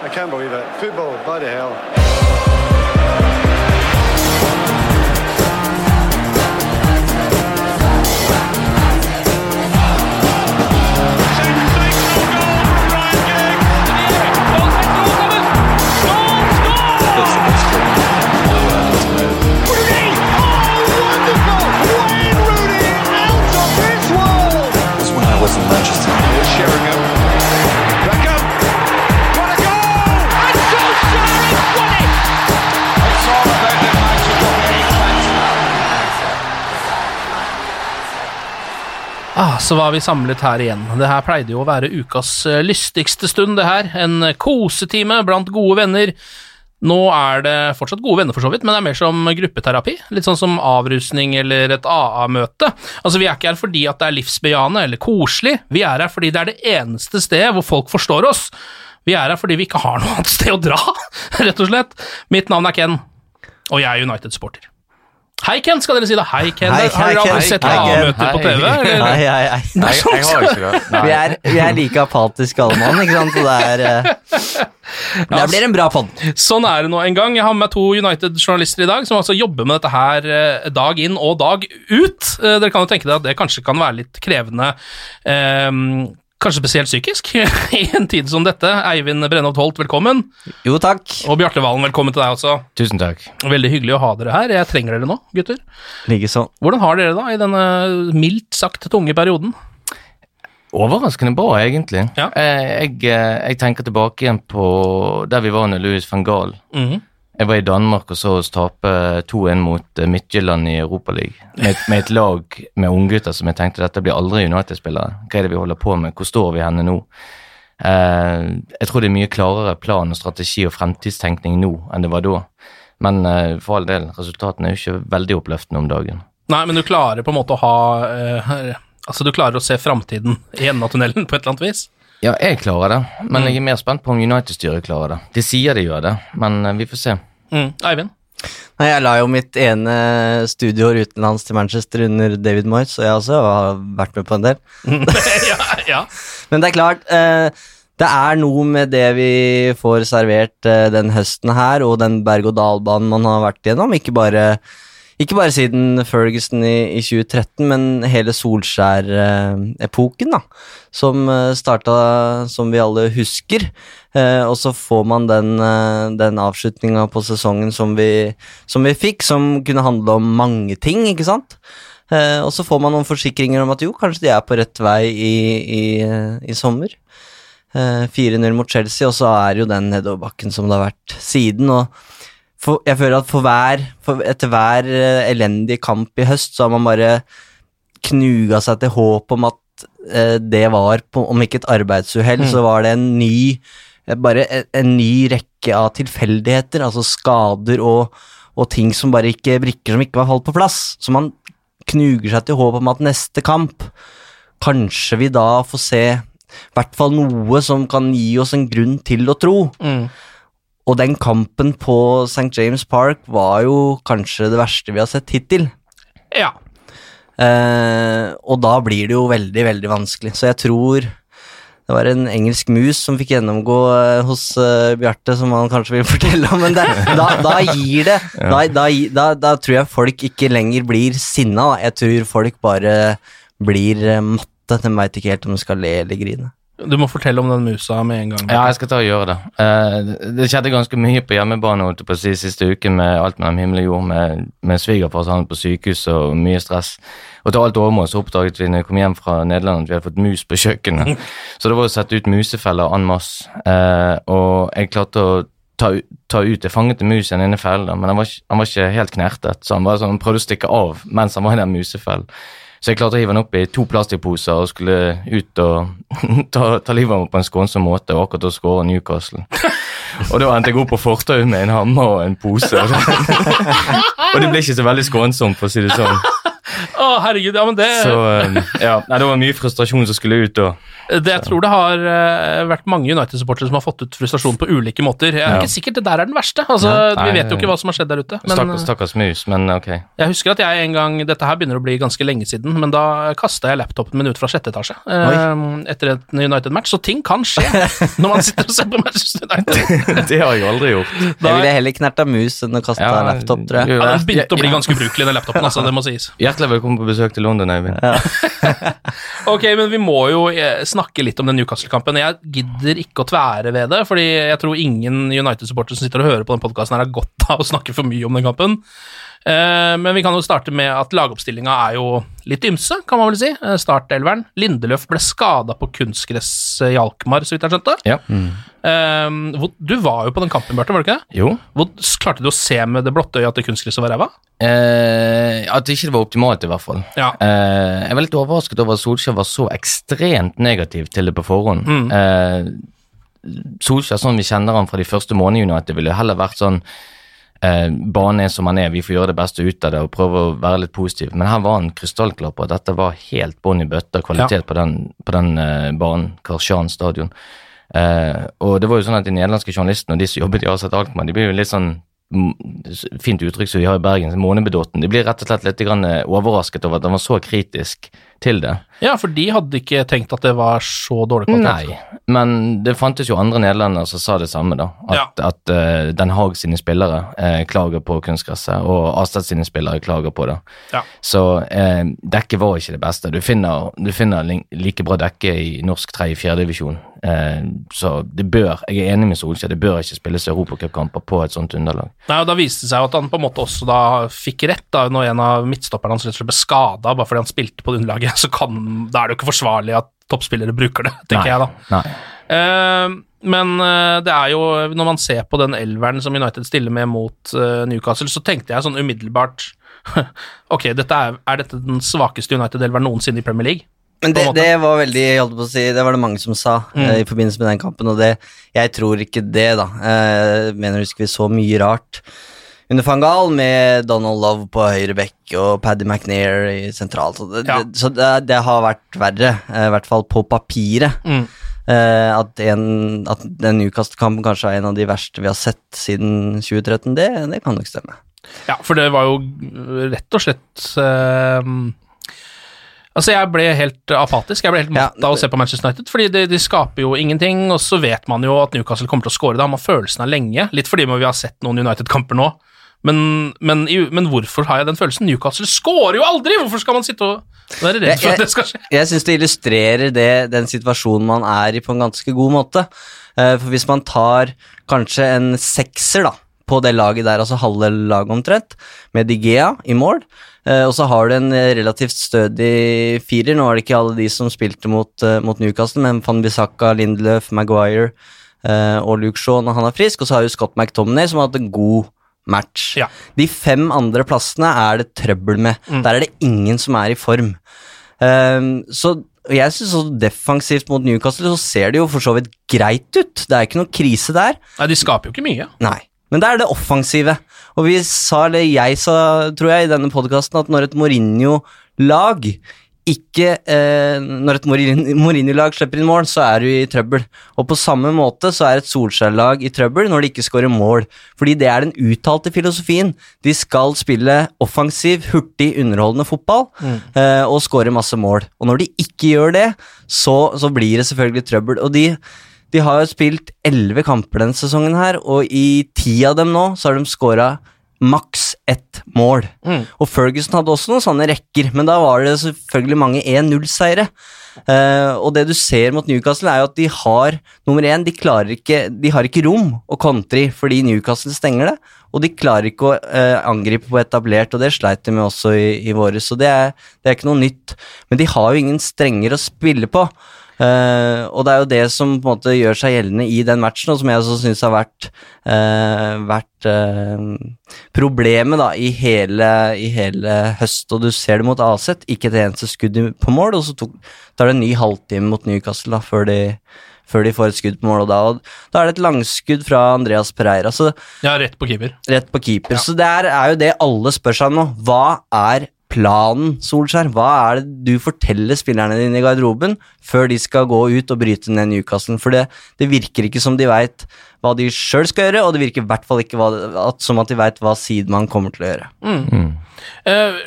I can't believe it. Football, bloody hell. That's when I was in Manchester. Sheringham. Ah, så var vi samlet her igjen. Det her pleide jo å være ukas eh, lystigste stund, det her. En kosetime blant gode venner. Nå er det fortsatt gode venner, for så vidt, men det er mer som gruppeterapi. Litt sånn som avrusning eller et AA-møte. Altså, vi er ikke her fordi at det er livsbejaende eller koselig, vi er her fordi det er det eneste stedet hvor folk forstår oss. Vi er her fordi vi ikke har noe annet sted å dra, rett og slett. Mitt navn er Ken, og jeg er United-supporter. Hei, Ken, skal dere si det. Hei, Ken. Hei, har dere aldri sett Hei. AA-møter på TV? Hei, er sånn Jeg har ikke. Vi er, vi er like apatiske alle mann, ikke sant? Så det er eh, Det blir en bra pod. Sånn er det nå en gang. Jeg har med meg to United-journalister i dag, som altså jobber med dette her eh, dag inn og dag ut. Eh, Dere kan jo tenke dere at det kanskje kan være litt krevende, eh, kanskje spesielt psykisk, i en tid som dette. Eivind Brennhoft Holt, velkommen. Jo, takk. Og Bjarte Valen, velkommen til deg også. Tusen takk. Veldig hyggelig å ha dere her. Jeg trenger dere nå, gutter. Likeså. Hvordan har dere det da i denne mildt sagt tunge perioden? Overraskende bra, egentlig. Ja. Jeg, Jeg, eh, jeg tenker tilbake igjen på der vi var under Louis van Gaal. Mhm. Jeg var i Danmark og så oss tape 2-1 mot eh, Midtjylland i Europaligaen. Med, med et lag med unggutter som jeg tenkte dette blir aldri United-spillere. Hva er det vi holder på med? Hvor står vi henne nå? Eh, jeg tror det er mye klarere plan og strategi og fremtidstenkning nå enn det var da. Men eh, for all del, resultatene er jo ikke veldig oppløftende om dagen. Nei, men du klarer på en måte å ha eh, Altså, du klarer å se framtiden i enden av tunnelen på et eller annet vis? Ja, jeg klarer det, men jeg er mer spent på om United-styret klarer det. De sier de gjør det, men eh, vi får se. Mm. Eivind? Nei, jeg la jo mitt ene studieår utenlands til Manchester under David Moyes, og jeg også har vært med på en del. ja, ja. Men det er klart, eh, det er noe med det vi får servert eh, den høsten her, og den berg-og-dal-banen man har vært igjennom. Ikke bare, ikke bare siden Ferguson i, i 2013, men hele Solskjær-epoken, da. Som uh, starta, som vi alle husker. Eh, og så får man den, uh, den avslutninga på sesongen som vi, som vi fikk, som kunne handle om mange ting, ikke sant? Eh, og så får man noen forsikringer om at jo, kanskje de er på rett vei i, i, i sommer. Eh, 4-0 mot Chelsea, og så er jo den nedoverbakken som det har vært siden. og for, jeg føler at for hver, for etter hver elendig elendige kamp i høst, så har man bare knuga seg til håp om at eh, det var, på, om ikke et arbeidsuhell, så var det en ny eh, bare en, en ny rekke av tilfeldigheter, altså skader og, og ting som bare ikke brikker som ikke var falt på plass. Så man knuger seg til håp om at neste kamp Kanskje vi da får se i hvert fall noe som kan gi oss en grunn til å tro. Mm. Og den kampen på St. James Park var jo kanskje det verste vi har sett hittil. Ja. Eh, og da blir det jo veldig, veldig vanskelig. Så jeg tror det var en engelsk mus som fikk gjennomgå eh, hos eh, Bjarte, som han kanskje vil fortelle om, men det, da, da gir det da, da, da, da tror jeg folk ikke lenger blir sinna. Jeg tror folk bare blir eh, matte. De veit ikke helt om de skal le eller grine. Du må fortelle om den musa med en gang. Ja, jeg skal ta og gjøre det. Eh, det skjedde ganske mye på hjemmebane holdt på si, siste uken med alt mellom himmel og jord, med, med svigerfar som havnet på sykehus og mye stress. Og til alt overmål så oppdaget vi når vi kom hjem fra Nederland at vi hadde fått mus på kjøkkenet. så det var å sette ut musefeller en masse. Eh, og jeg klarte å ta, ta ut Jeg fanget en mus i den ene fellen, men han var, han var ikke helt knertet, så han, var sånn, prøvde å stikke av mens han var i den musefellen. Så jeg klarte å hive den opp i to plastposer og skulle ut og ta, ta livet av ham på en skånsom måte, og akkurat å skåra Newcastle. Og da endte jeg opp på fortauet med en hammer og en pose. Og det ble ikke så veldig skånsomt, for å si det sånn. Å, herregud, ja, men det Så eh, ja, nei, det var mye frustrasjon som skulle ut. og Det, jeg tror det har uh, vært mange United-supportere som har fått ut frustrasjon på ulike måter. Jeg er Ja. ikke sikkert det der er den verste. Altså, Nei, vi vet jo ikke hva som har skjedd der ute. Men Stakkars, stakkars mus, men ok. jeg husker at jeg en gang Dette her begynner å bli ganske lenge siden, men da kasta jeg laptopen min ut fra sjette etasje uh, etter et United-match, så ting kan skje når man sitter og ser på Manchester United. det har jeg aldri gjort. Jeg ville heller knerta mus enn å kaste Ja, laptop, tror jeg. Ja, den begynte å bli ganske ubrukelig, den laptopen, altså, det må sies. Hjertelig velkommen på besøk til London, Øyvind. Ok, men vi må jo eh, snakke litt om den Newcastle-kampen. Jeg gidder ikke å tvære ved det, fordi jeg tror ingen United-supportere som sitter og hører på den podkasten, har godt av å snakke for mye om den kampen. Eh, Men vi kan jo starte med at lagoppstillinga er jo litt ymse, kan man vel si. Eh, Startelveren. Lindeløf ble skada på kunstgress i Alkmaar, så vidt jeg skjønte. Ja. Mm. Du var jo på den kampen, Bjarte, var du ikke det? Jo. Hvor klarte du å se med det blotte øyet at det kunstgresset var ræva? Eh, at det ikke var optimalt, i hvert fall. Ja. Eh, jeg var litt overrasket over at Solskjær var så ekstremt negativ til det på forhånd. Mm. Eh, Solskjær, sånn vi kjenner han fra de første månedene i United, ville heller vært sånn eh, Banen er som han er, vi får gjøre det beste ut av det og prøve å være litt positiv. Men her var han krystallklar på at dette var helt bånn i bøtta kvalitet på den, på den eh, banen, Karsjan stadion. Eh, og det var jo sånn at de nederlandske journalistene og de som jobbet i Aset Alkmaar, de blir jo litt sånn mm, fint uttrykk som vi har i Bergen, månebedåten. De blir rett og slett litt grann, eh, overrasket over at han var så kritisk til det. Ja, for de hadde ikke tenkt at det var så dårlig kvalitet. Nei, men det fantes jo andre nederlendere som sa det samme, da. At, at uh, Den Haag sine spillere uh, klager på kunstgresset, og Astad sine spillere klager på det. Ja. Så uh, dekket var ikke det beste. Du finner, du finner like bra dekke i norsk 3.-4.-divisjon. Eh, så det bør, jeg er enig med Solskjær, det bør ikke spilles europacupkamper på et sånt underlag. Nei, og Da viste det seg at han på en måte også da fikk rett, da, når en av midtstopperne hans og ble skada bare fordi han spilte på det underlaget. Så kan, da er det jo ikke forsvarlig at toppspillere bruker det, tenker Nei, jeg da. Nei. Eh, men eh, det er jo, når man ser på den elveren som United stiller med mot eh, Newcastle, så tenkte jeg sånn umiddelbart Ok, dette er, er dette den svakeste United-elveren noensinne i Premier League? Men det, det var veldig, jeg holdt på å si, det var det mange som sa Mm. i forbindelse med den kampen, og det, jeg tror ikke det, da. Eh, mener husker vi så mye rart under van Gaal med Donald Love på høyre bekk og Paddy McNair i sentralt. Så det, Ja. så det, det har vært verre, eh, i hvert fall på papiret. Mm. Eh, at, en, at den Newcastle-kampen kanskje er en av de verste vi har sett siden 2013, det, det kan nok stemme. Ja, for det var jo rett og slett eh, Altså, jeg ble helt apatisk. Jeg ble helt matt av å se på Manchester United, fordi de, de skaper jo ingenting, og så vet man jo at Newcastle kommer til å score. Da har man følelsen av lenge, litt fordi vi har sett noen United-kamper nå. Men, men, men hvorfor har jeg den følelsen? Newcastle scorer jo aldri! Hvorfor skal man sitte og være redd for at det skal skje? Jeg syns det illustrerer det, den situasjonen man er i på en ganske god måte. Eh, For hvis man tar kanskje en sekser da, på det laget der, altså halve laget omtrent, med Digea i mål, eh, og så har du en relativt stødig firer. Nå er det ikke alle de som spilte mot, eh, mot Newcastle, men Van Bissaka, Lindløf, Maguire eh, og Luke Shaw når han er frisk, og så har jo Scott McTominay som har hatt en god match. De fem andre plassene er det trøbbel med. Der er det ingen som er i form. Um, så jeg synes også defensivt mot Newcastle så ser det jo for så vidt greit ut. Det er ikke noe krise der. Nei, de skaper jo ikke mye. Nei. Men det er det offensive. Og vi sa, eller jeg sa, tror jeg, i denne podkasten at når et Mourinho-lag ikke eh, Når et Mourinho-lag slipper inn mål, så er du i trøbbel. Og på samme måte så er et Solskjær-lag i trøbbel når de ikke skårer mål. Fordi det er den uttalte filosofien. De skal spille offensiv, hurtig, underholdende fotball eh, og skåre masse mål. Og når de ikke gjør det, så, så blir det selvfølgelig trøbbel. Og de de har jo spilt elleve kamper denne sesongen her, og i ti av dem nå så har de scora maks ett mål. Og Ferguson hadde også noen sånne rekker, men da var det selvfølgelig mange 1-0-seire. Uh, og det du ser mot Newcastle, er jo at de har Nummer én, de klarer ikke De har ikke rom å kontre i fordi Newcastle stenger det. Og de klarer ikke å uh, angripe på etablert, og det sleit de med også i, i våres. Så det er, det er ikke noe nytt. Men de har jo ingen strenger å spille på. Eh, og det er jo det som på en måte gjør seg gjeldende i den matchen, og som jeg også syns har vært, uh, vært uh, problemet da, i hele, i hele høst. Og du ser det mot Aset, ikke et eneste skudd på mål, og så tok, tar det en ny halvtime mot Newcastle da, før de før de får et skudd på mål, og da, og da er det et langskudd fra Andreas Pereira. Så Ja, rett på keeper. Rett på keeper. Så det er, er jo det alle spør seg om nå. Hva er planen, Solskjær? Hva er det du forteller spillerne dine i garderoben før de skal gå ut og bryte ned Newcastle? For det, det virker ikke som de veit hva de sjøl skal gjøre, og det virker i hvert fall ikke hva, at, som at de veit hva Seedman kommer til å gjøre. Mm. Uh,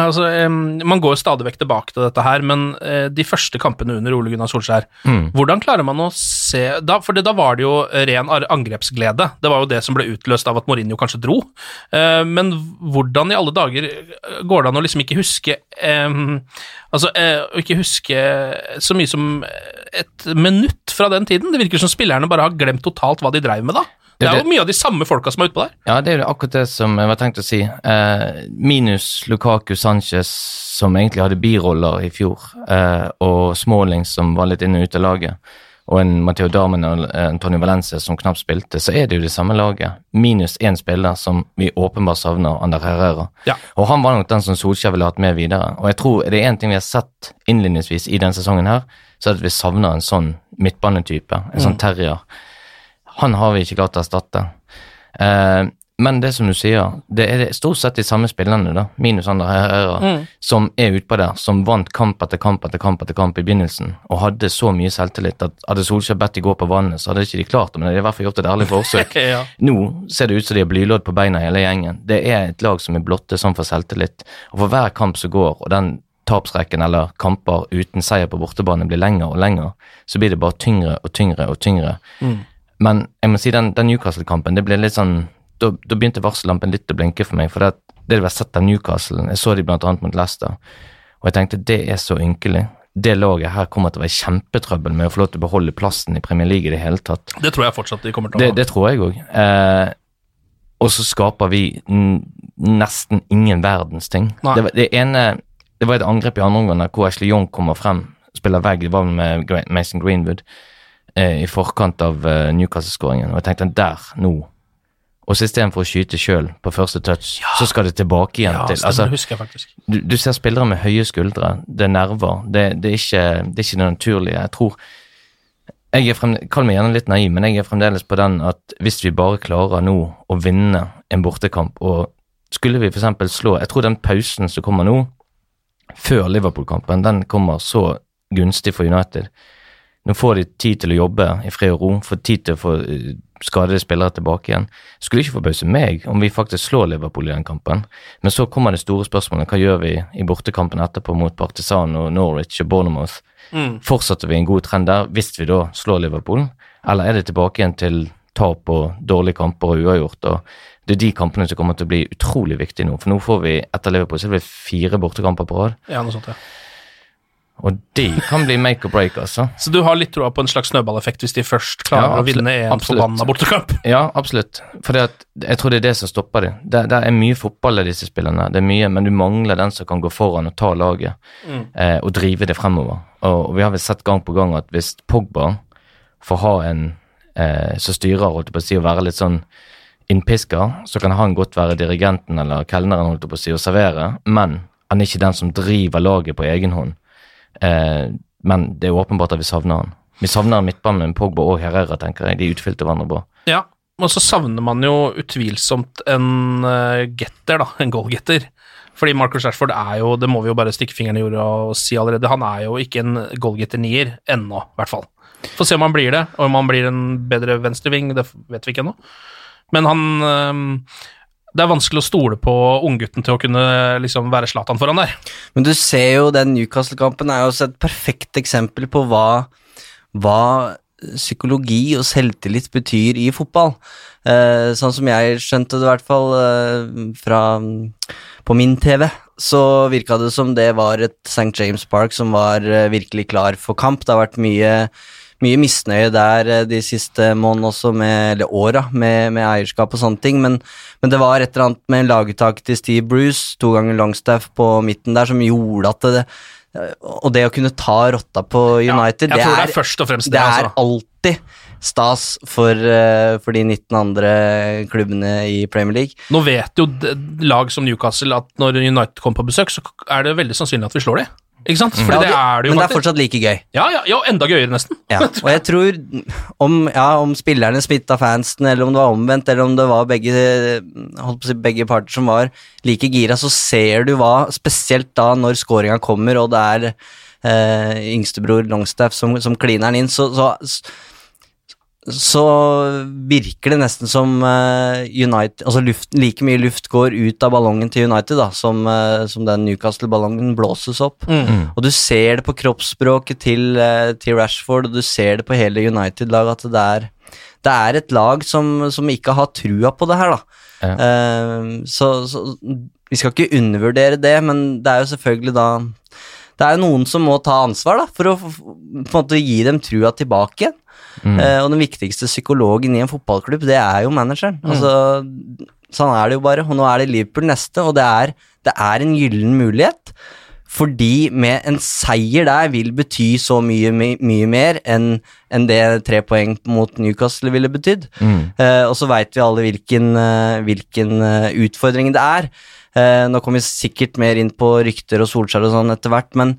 altså, um, man går stadig vekk tilbake til dette her, men uh, de første kampene under Ole Gunnar Solskjær, Mm. hvordan klarer man å se da, For da var det jo ren angrepsglede. Det var jo det som ble utløst av at Mourinho kanskje dro. Uh, men hvordan i alle dager går det an å liksom ikke huske um, Altså, å ikke huske så mye som et minutt fra den tiden? Det virker som spillerne bare har glemt totalt hva de dreiv med da. Det er jo mye av de samme folka som er utpå der. Ja, det er jo akkurat det som jeg var tenkt å si. Eh, minus Lukaku Sanchez, som egentlig hadde biroller i fjor, eh, og Smalling, som var litt inne og ute av laget, og en Matteo Darmen og Antonio Valencia som knapt spilte, så er det jo det samme laget. Minus én spiller som vi åpenbart savner, Ander Herrera. Ja. Og han var nok den som Solskjær ville hatt med videre. Og jeg tror det er én ting vi har sett innledningsvis i denne sesongen her, så er det at vi savner en sånn midtbanetype, en sånn Mm. Han har vi ikke klart å erstatte. Eh, men det som du sier, det er stort sett de samme spillerne, da, minus andre Herrera, Mm. som er utpå der, som vant kamp etter kamp etter kamp etter kamp i begynnelsen, og hadde så mye selvtillit at hadde Solskjær bedt de gå på vannet, så hadde ikke de klart det, men de har i hvert fall gjort et ærlig forsøk. Ja. Nå ser det ut som de har blylodd på beina hele gjengen. Det er et lag som er blotte sånn for selvtillit, og for hver kamp som går, og den tapsrekken eller kamper uten seier på bortebane blir lenger og lenger, så blir det bare tyngre og tyngre og tyngre. Mm. Men jeg må si den, den Newcastle-kampen, det ble litt sånn Da, begynte varsellampen litt å blinke for meg. For det, det vi har sett av Newcastle Jeg så de annet mot Leicester, og jeg tenkte det er så ynkelig. Det laget her kommer til å være kjempetrøbbel med å få lov til å beholde plassen i Premier League i det hele tatt. Det tror jeg fortsatt de kommer til å Det, ha. det tror jeg òg. Eh, og så skaper vi nesten ingen verdens ting. Det, var- det ene Det var et angrep i andre omgang hvor Ashley Young kommer frem, spiller vegg, det var med Mason Greenwood, i forkant av eh, Newcastle-skåringen. Og jeg tenkte der, nå. Og så istedenfor å skyte sjøl på første touch, så skal det tilbake igjen Ja, til altså, du, du ser spillere med høye skuldre, det er nerver. Det, det, er, ikke, det er ikke det naturlige. Jeg tror jeg er frem, Kall meg gjerne litt naiv, men jeg er fremdeles på den at hvis vi bare klarer nå å vinne en bortekamp, og skulle vi f.eks. slå Jeg tror den pausen som kommer nå, før Liverpool-kampen, den kommer så gunstig for United. Nå får de tid til å jobbe i fred og ro, får tid til å få eh, skadede spillere tilbake igjen. Skulle ikke forbause meg om vi faktisk slår Liverpool i den kampen, men så kommer det store spørsmålet. Hva gjør vi i bortekampen etterpå mot Partisan og Norwich og Bournemouth? Mm. Fortsetter vi en god trend der hvis vi da slår Liverpool, eller er det tilbake igjen til tap og dårlige kamper og uavgjort? og Det er de kampene som kommer til å bli utrolig viktige nå, for nå får vi etter Liverpool så er det fire bortekamper på rad, Ja, noe sånt, ja. Og de kan bli make or break, altså. Så du har litt troa på en slags snøballeffekt hvis de først klarer Ja, å vinne en forbanna bortekamp? Ja, absolutt. For jeg tror det er det som stopper dem. Det, det er mye fotball i disse spillene, det er mye, men du mangler den som kan gå foran og ta laget Mm. eh, og drive det fremover. Og, og vi har vel sett gang på gang at hvis Pogba får ha en eh, som styrer, holdt jeg på å si, og være litt sånn innpisker, så kan han godt være dirigenten eller kelneren, holdt jeg på å si, og servere, men han er ikke den som driver laget på egen hånd. Eh, men det er åpenbart at vi savner han. Vi savner midtbanen med Pogba og Herrera, tenker jeg. De utfylte hverandre bra. Ja, og så savner man jo utvilsomt en uh, getter, da. En goalgetter. Fordi Marcus Rashford er jo, det må vi jo bare stikke fingeren i jorda og si allerede, han er jo ikke en goalgetter-nier ennå, i hvert fall. Få se om han blir det, og om han blir en bedre venstreving, det vet vi ikke ennå. Men han øhm, Det er vanskelig å stole på unggutten til å kunne liksom være Zlatan foran der. Men du ser jo den Newcastle-kampen er jo også et perfekt eksempel på hva, hva psykologi og selvtillit betyr i fotball. Eh, sånn som jeg skjønte det i hvert fall eh, fra på min TV, så virka det som det var et St. James Park som var eh, virkelig klar for kamp. Det har vært mye, mye misnøye der eh, de siste månedene også, med, eller åra, med, med eierskap og sånne ting. Men, men det var et eller annet med laguttak til Steve Bruce, to ganger Longstaff på midten der, som gjorde at det og det å kunne ta rotta på United, ja, det er, er og fremst det, det er altså. alltid stas for, eh, for de 19 andre klubbene i Premier League. Nå vet jo lag som Newcastle at når United kommer på besøk, så er det veldig sannsynlig at vi slår dem. Ikke sant? Fordi Ja, det er det jo men det er fortsatt like gøy. Ja, ja, ja, enda gøyere, nesten. Ja, og jeg tror om, ja, om spillerne smitta fansen, eller om det var omvendt, eller om det var begge, si, begge parter som var like gira, så ser du hva, spesielt da når scoringa kommer, og det er eh, yngstebror Longstaff som, som kliner den inn, så, så, så virker det nesten som eh, United Altså luft, like mye luft går ut av ballongen til United da, som, eh, som den Newcastle-ballongen blåses opp. Mm. Og du ser det på kroppsspråket til, eh, til Rashford, og du ser det på hele United-laget at det er, det er et lag som, som ikke har trua på det her, da. Ja. Uh, så, så vi skal ikke undervurdere det, men det er jo selvfølgelig da Det er jo noen som må ta ansvar da, for å på en måte gi dem trua tilbake igjen. Eh, og den viktigste psykologen i en fotballklubb, det er jo manageren. Altså, sånn er det jo bare. Og nå er det Liverpool neste, og det er, det er en gyllen mulighet. Fordi med en seier der vil bety så mye, my, mye mer enn en det tre poeng mot Newcastle ville betydd. Eh, og så veit vi alle hvilken, eh, hvilken eh, utfordring det er. Eh, nå kommer vi sikkert mer inn på rykter og Solskjær og sånn etter hvert, men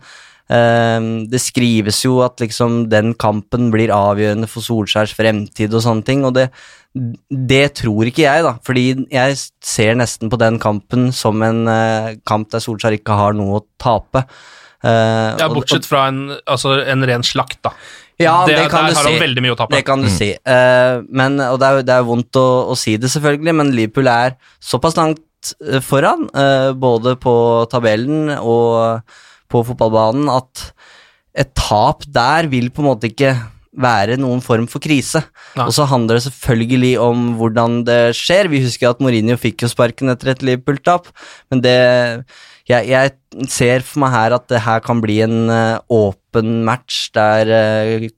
det skrives jo at liksom den kampen blir avgjørende for Solskjærs fremtid og sånne ting, og det, det tror ikke jeg, da, fordi jeg ser nesten på den kampen som en eh, kamp der Solskjær ikke har noe å tape. Eh, Ja, bortsett fra en, altså, en ren slakt, da. ja, det, det, kan der du har si. han veldig mye å tape. Det kan du si. Eh, men, og det er, det er vondt å, å si det, selvfølgelig, men Liverpool er såpass langt foran, både på tabellen og på fotballbanen, at et tap der vil på en måte ikke være noen form for krise. Nei. Og så handler det selvfølgelig om hvordan det skjer. Vi husker at Mourinho fikk jo sparken etter et Liverpool-tap, men det jeg, jeg ser for meg her at det her kan bli en åpen åpen match der, eh,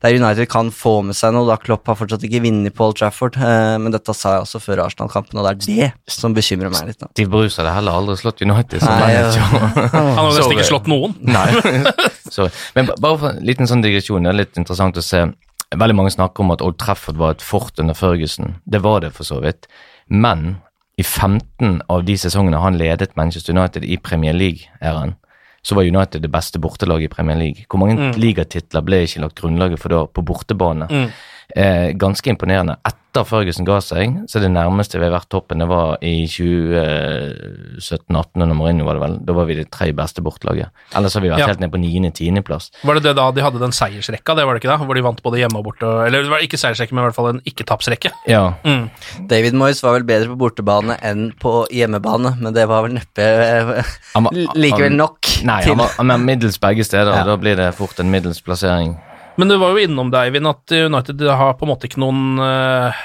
der United kan få med seg noe, da Klopp har fortsatt ikke vunnet på Old Trafford. eh, men dette sa jeg også før Arsenal-kampen, og det er det som bekymrer meg litt. nå. Steve Bruce hadde heller aldri slått United som Nei, ja. Han har nesten ikke slått noen. Nei. Men bare for en liten sånn digresjon, det er litt interessant å se. Veldig mange snakker om at Old Trafford var et fort under Ferguson. Det var det for så vidt. Men i 15 av de sesongene han ledet Manchester United i Premier League-æraen, så var United det beste bortelaget i Premier League. Hvor mange Mm. ligatitler ble ikke lagt grunnlaget for da på bortebane? Mm. Eh, ganske imponerende. Etter Ferguson ga seg, så det nærmeste vi har vært toppen, det var i 2017-18 under Mourinho, var det vel. Da var vi det tre beste bortelaget. Ellers har vi vært Ja. helt ned på niende-tiendeplass. Var det det da de hadde den seiersrekka, det var det ikke da? Hvor de vant både hjemme og borte? Eller det var ikke seiersrekke, men i hvert fall en ikke-tapsrekke. Ja. Mm. David Moyes var vel bedre på bortebane enn på hjemmebane, men det var vel neppe likevel nok Nei, til han var, middels begge steder. Ja. Da blir det fort en middels plassering. Men du var jo innom det, Eivind, at United har på en måte ikke noen uh,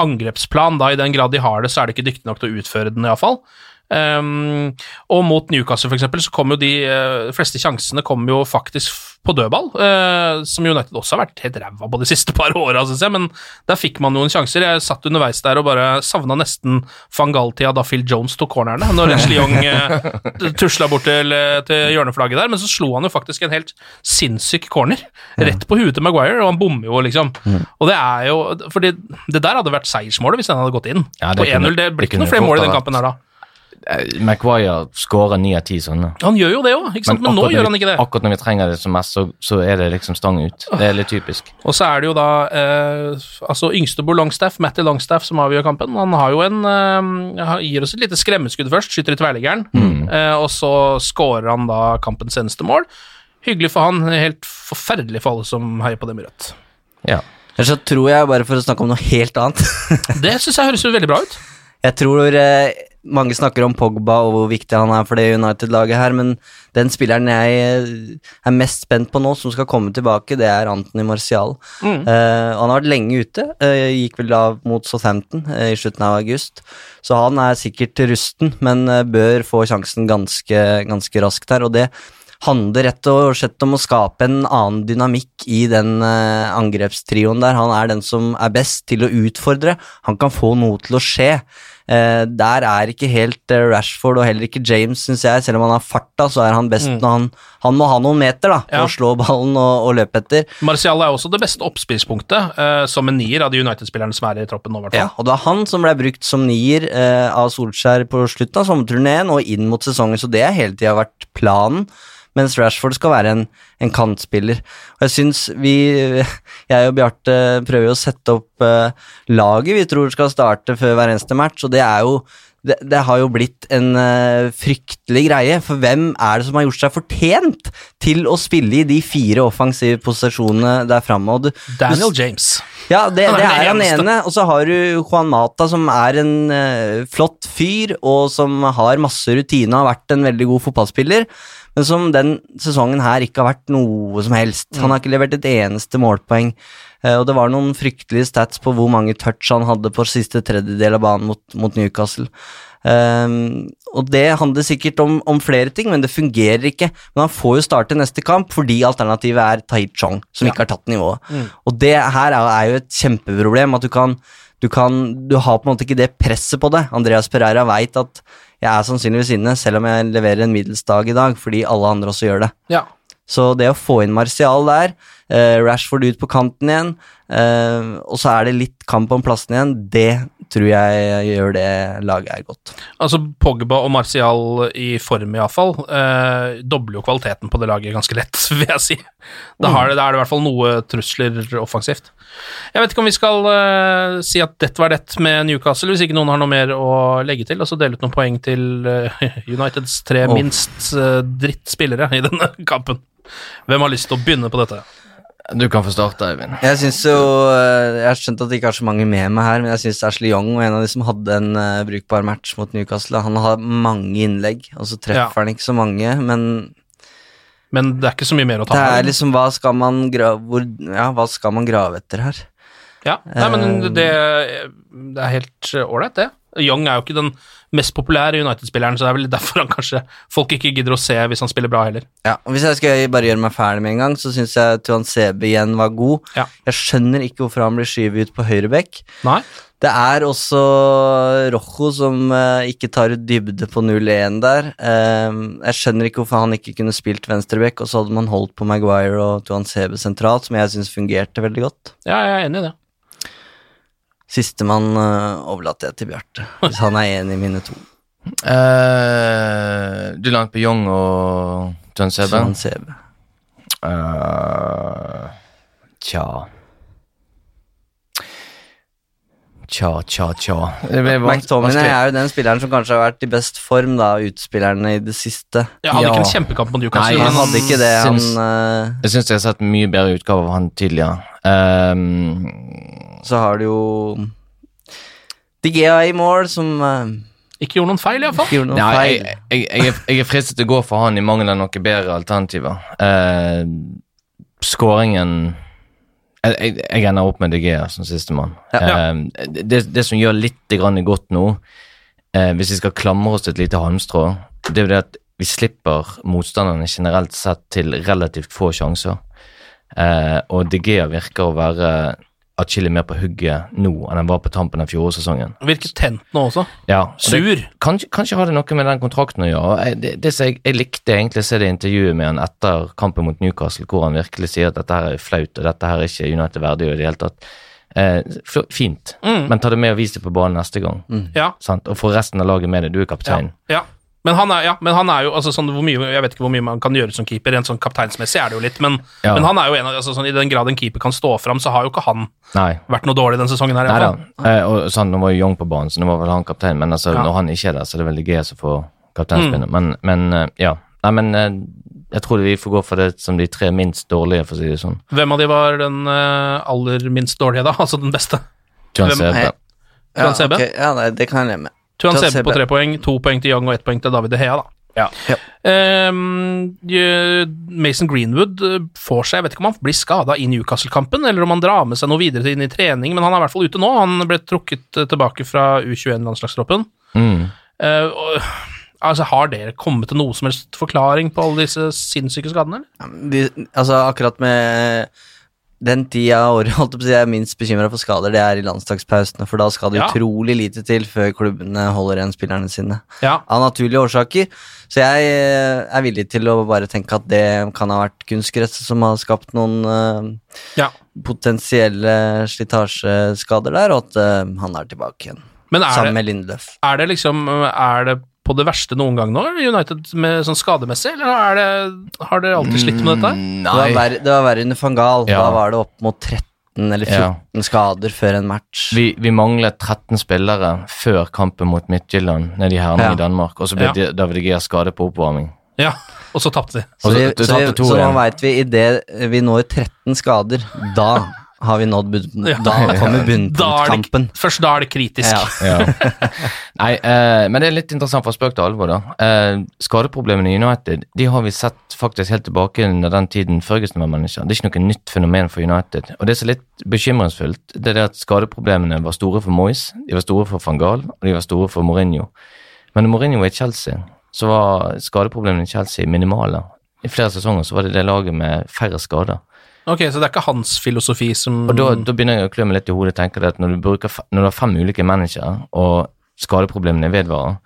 angrepsplan. da I den grad de har det, så er de ikke dyktige nok til å utføre den, iallfall. Um, og mot Newcastle, for eksempel, så kom jo de eh, fleste sjansene kom jo faktisk på dødball, eh, som United også har vært helt ræva på de siste par åra, syns jeg, men der fikk man noen sjanser. Jeg satt underveis der og bare savna nesten Fangal-tida da Phil Jones tok cornerne, når Ashley Young eh, tusla bort til, eh, til hjørneflagget der, men så slo han jo faktisk en helt sinnssyk corner, rett på huet til Maguire, og han bommer jo, liksom. Og det er jo For det, det der hadde vært seiersmålet hvis den hadde gått inn. Ja, på 1-0. Det blir ikke noe flere mål i den kampen her, da. Eh, Maguire skårer ni av ti sånne. Han gjør jo det òg, sant? Men, nå gjør han ikke det. Akkurat når vi trenger det som mest, så, så er det liksom stang ut. Det er litt typisk. Og så er det jo da eh, altså yngstebo Longstaff, Matty Longstaff, som avgjør kampen. Han har jo en eh, gir oss et lite skremmeskudd først, skyter i tverrliggeren, eh, og så skårer han da kampens eneste mål. Hyggelig for han, helt forferdelig for alle som heier på dem i rødt. Ja. Eller så tror jeg, bare for å snakke om noe helt annet Det syns jeg høres jo veldig bra ut. Jeg tror eh, mange snakker om Pogba og hvor viktig han er for det United-laget her, men den spilleren jeg eh, er mest spent på nå, som skal komme tilbake, det er Anthony Martial. Mm. Uh, han har vært lenge ute, uh, gikk vel av mot Southampton uh, i slutten av august, så han er sikkert rusten, men bør få sjansen ganske, ganske raskt her, og det handler rett og slett om å skape en annen dynamikk i den angrepstrioen der. Han er den som er best til å utfordre. Han kan få noe til å skje. Eh, der er ikke helt eh, Rashford og heller ikke James, syns jeg. Selv om han har farta, så er han best Mm. når han, han må ha noen meter da, for Ja. å slå ballen og, og løpe etter. Martial er også det beste oppspillspunktet, eh, som en nier av de United-spillerne som er i troppen nå, i Ja, og det var han som ble brukt som nier eh, av Solskjær på slutten av sommerturneen og inn mot sesongen, så det har hele tida vært planen. Mens Rashford skal være en, en kantspiller. Og jeg syns vi, jeg og Bjarte, prøver å sette opp uh, laget vi tror skal starte før hver eneste match, og det er jo det, det har jo blitt en uh, fryktelig greie, for hvem er det som har gjort seg fortjent til å spille i de fire offensive posisjonene der framme? Daniel du- James. ja, det, det er han ene. Og så har du Juan Mata, som er en uh, flott fyr, og som har masse rutine og har vært en veldig god fotballspiller, men som den sesongen her ikke har vært noe som helst. Han har ikke levert et eneste målpoeng. eh, og det var noen fryktelige stats på hvor mange touch han hadde på siste tredjedel av banen mot, mot Newcastle. Um, og det handler sikkert om, om flere ting, men det fungerer ikke. Men han får jo starte neste kamp fordi alternativet er Tai Chong, som ikke har tatt nivået. Mm. Og det her er, er jo et kjempeproblem, at du kan du, kan, du har på en måte ikke det presset på det. Andreas Pereira veit at jeg er sannsynligvis inne, selv om jeg leverer en middels dag i dag, fordi alle andre også gjør det. Ja. Så det å få inn Martial der, eh, Rashford ut på kanten igjen, eh, og så er det litt kamp om plassen igjen, det tror jeg gjør det laget er godt. Altså Pogba og Martial i form, iallfall, eh, dobler jo kvaliteten på det laget ganske lett, vil jeg si. Da, har det, da er det i hvert fall noe trusler offensivt. Jeg vet ikke om vi skal eh, si at dette var det med Newcastle, hvis ikke noen har noe mer å legge til, og så dele ut noen poeng til eh, Uniteds tre oh. minst eh, drittspillere i denne kampen. Hvem har lyst til å begynne på dette? Du kan få starte, Eivind. Jeg synes jo, eh, jeg har skjønt at det ikke er så mange med meg her, men jeg syns Ashley Young var en av de som hadde en uh, brukbar match mot Newcastle. Han har mange innlegg, og så treffer Ja. han ikke så mange, men Men det er ikke så mye mer å ta det av. er liksom hva skal man grave, hvor, ja, hva skal man grave etter her? Ja, Nei, men Eh, det, det er helt ålreit, det. Young er jo ikke den mest populære United-spilleren, så det er vel derfor han kanskje folk ikke gidder å se hvis han spiller bra heller. Ja, og Hvis jeg skal bare gjøre meg ferdig med en gang, så syns jeg Tuan Sebe igjen var god. Ja. Jeg skjønner ikke hvorfor han blir skyvet ut på høyrebekk. Nei? Det er også Rojo som eh, ikke tar ut dybde på 0-1 der. Eh, jeg skjønner ikke hvorfor han ikke kunne spilt venstreback, og så hadde man holdt på Maguire og Tuan Sebe sentralt, som jeg syns fungerte veldig godt. Ja, jeg er enig i det. Sistemann uh, overlater jeg til Bjarte, hvis han er enig i mine to. Uh, du langt på Young og John Sebe? John Sebe. Uh, tja Tja, tja, tja. McTominay er jo den spilleren som kanskje har vært i best form, da, utspillerne i det siste. Han hadde Ja. ikke en kjempekamp mot Newcastle. Nei, Han hadde ikke det, han syns- eh, Jeg syns jeg har sett mye bedre utgave av han tidligere. Ehm, Så har du jo De Gea i mål, som eh, Ikke gjorde noen feil, iallfall. ja, feil. jeg, jeg, jeg, er- jeg er fristet til å gå for han i mangel av noen bedre alternativer. Uh, Skåringen jeg, jeg, ender opp med De Gea som sistemann. Ja. Uh, det, det som gjør litt grann godt nå, eh, hvis vi skal klamre oss til et lite halmstrå, det er jo det at vi slipper motstanderne generelt sett til relativt få sjanser. Eh, og De Gea virker å være atskillig mer på hugget nå enn han var på tampen av fjorårssesongen. Virker tent nå også. Ja, og det- Sur. Kanskje, kanskje har det noe med den kontrakten å gjøre. Jeg, det, det, jeg, jeg likte egentlig å se det intervjuet med han etter kampen mot Newcastle, hvor han virkelig sier at dette her er flaut, og dette her er ikke United verdig i det hele tatt. Eh, fint, Mm. men ta det med og vis det på banen neste gang. Ja. Sant? Og få resten av laget med deg. Du er kaptein. Ja. Men han er, ja, men han er jo altså, sånn, hvor mye, Jeg vet ikke hvor mye man kan gjøre som keeper, rent sånn kapteinsmessig er det jo litt, men, Ja. men han er jo en av altså, sånn, I den grad en keeper kan stå fram, så har jo ikke han Nei. vært noe dårlig denne sesongen. her i Nei Eh, og sånn, nå var jo Young på banen, så nå var vel han kaptein, men altså, Ja. når han ikke er der, så er det veldig gøy å få kapteinspinnet. Mm. Men, men eh, ja. Nei, men eh, jeg tror vi får gå for det som de tre minst dårlige, for å si det sånn. Hvem av de var den eh, aller minst dårlige, da? Altså den beste? John CB Sebe. Ja, okay. ja, det kan jeg leve med. Tuan Sebe på tre poeng, to poeng til Young og ett poeng til David De Hea, da. Ja. Ja. Um, Mason Greenwood eh, får seg Jeg vet ikke om han blir skada i Newcastle-kampen, eller om han drar med seg noe videre inn i trening, men han er i hvert fall ute nå. Han ble trukket eh, tilbake fra U21-landslagstroppen. Mm. Uh, altså, har dere kommet til noe som helst forklaring på alle disse sinnssyke skadene, eller? De, altså akkurat med den tida av året holdt jeg er minst bekymra for skader, det er i landslagspausene, for da skal det Ja. utrolig lite til før klubbene holder igjen spillerne sine. Ja. Av naturlige årsaker. Så jeg eh, er villig til å bare tenke at det kan ha vært kunstgresset som har skapt noen uh, Ja. potensielle slitasjeskader der, og at uh, han er tilbake igjen. Men er Sammen det, med Lindløf. er det liksom Er det på det verste noen gang nå, United med sånn skademessig, eller er det, har dere alltid slitt med dette? Mm, Det var, verre, det var verre under van Gaal. Ja. Da var det opp mot 13 eller 14 skader før en match. Vi, vi manglet 13 spillere før kampen mot Midtjylland nede i Herning Ja. i Danmark, og så ble Ja. ja. David Gea skadet på oppvarming. Ja, og så tapte de. Så, så- vi, så, vi, så nå veit vi idet vi når 13 skader, da har vi nådd bunn, Ja. Da kommer er bunnpunktkampen. først da er det kritisk. Ja. Nei, eh, men det er litt interessant for spøk til alvor, da. Eh, skadeproblemene i United de har vi sett faktisk helt tilbake under den tiden Førgesen var manager. Det er ikke noe nytt fenomen for United. Og det som er litt bekymringsfullt, det er det at skadeproblemene var store for Moyes, de var store for van Gaal, og de var store for Mourinho. Men når Mourinho var i Chelsea, så var skadeproblemene i Chelsea minimale. I flere sesonger så var det det laget med færre skader. Ok, så det er ikke hans filosofi som Og da, da begynner jeg å klø meg litt i hodet og tenke det at når du, bruker, når du har fem ulike managere, og skadeproblemene vedvarer,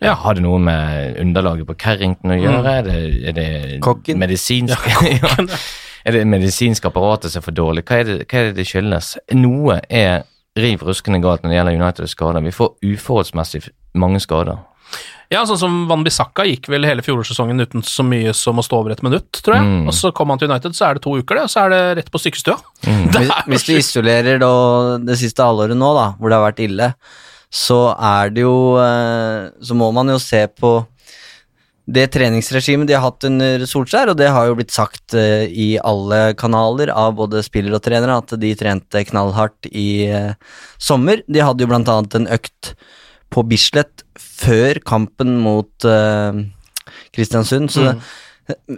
Ja. har det noe med underlaget på Carrington å gjøre? Er det, er det Kokken. medisinsk ja. Er det medisinsk apparatet som er for dårlig? Hva er, det, hva er det det skyldes? Noe er riv ruskende galt når det gjelder United skader. Vi får uforholdsmessig mange skader. Ja, sånn som Van Bissaka gikk vel hele fjorårssesongen uten så mye som å stå over et minutt, tror jeg. Mm. Og så kom han til United, så er det to uker, det, og så er det rett på sykestua. Mm. Hvis, du isolerer da, det siste halvåret nå, da, hvor det har vært ille, så er det jo eh, Så må man jo se på det treningsregimet de har hatt under Solskjær, og det har jo blitt sagt eh, i alle kanaler av både spillere og trenere, at de trente knallhardt i eh, sommer. De hadde jo blant annet en økt på Bislett før kampen mot uh, Kristiansund, så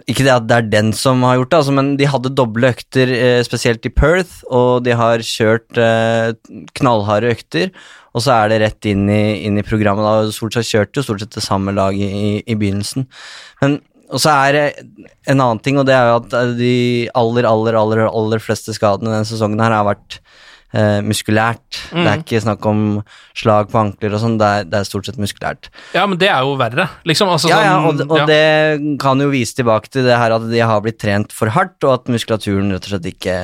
ikke det at det er den som har gjort det, altså, men de hadde doble økter, eh, spesielt i Perth, og de har kjørt eh, knallharde økter, og så er det rett inn i, inn i programmet. da, Solskjær kjørte jo stort sett det samme laget i, i begynnelsen. Men, og så er det en annen ting, og det er jo at eh, de aller, aller, aller, aller fleste skadene denne sesongen her har vært eh, muskulært. Det er ikke snakk om slag på ankler og sånn, det, det er stort sett muskulært. Ja, men det er jo verre, liksom. Altså, Ja, ja, sånn, og, og ja. det kan jo vise tilbake til det her at de har blitt trent for hardt, og at muskulaturen rett og slett ikke,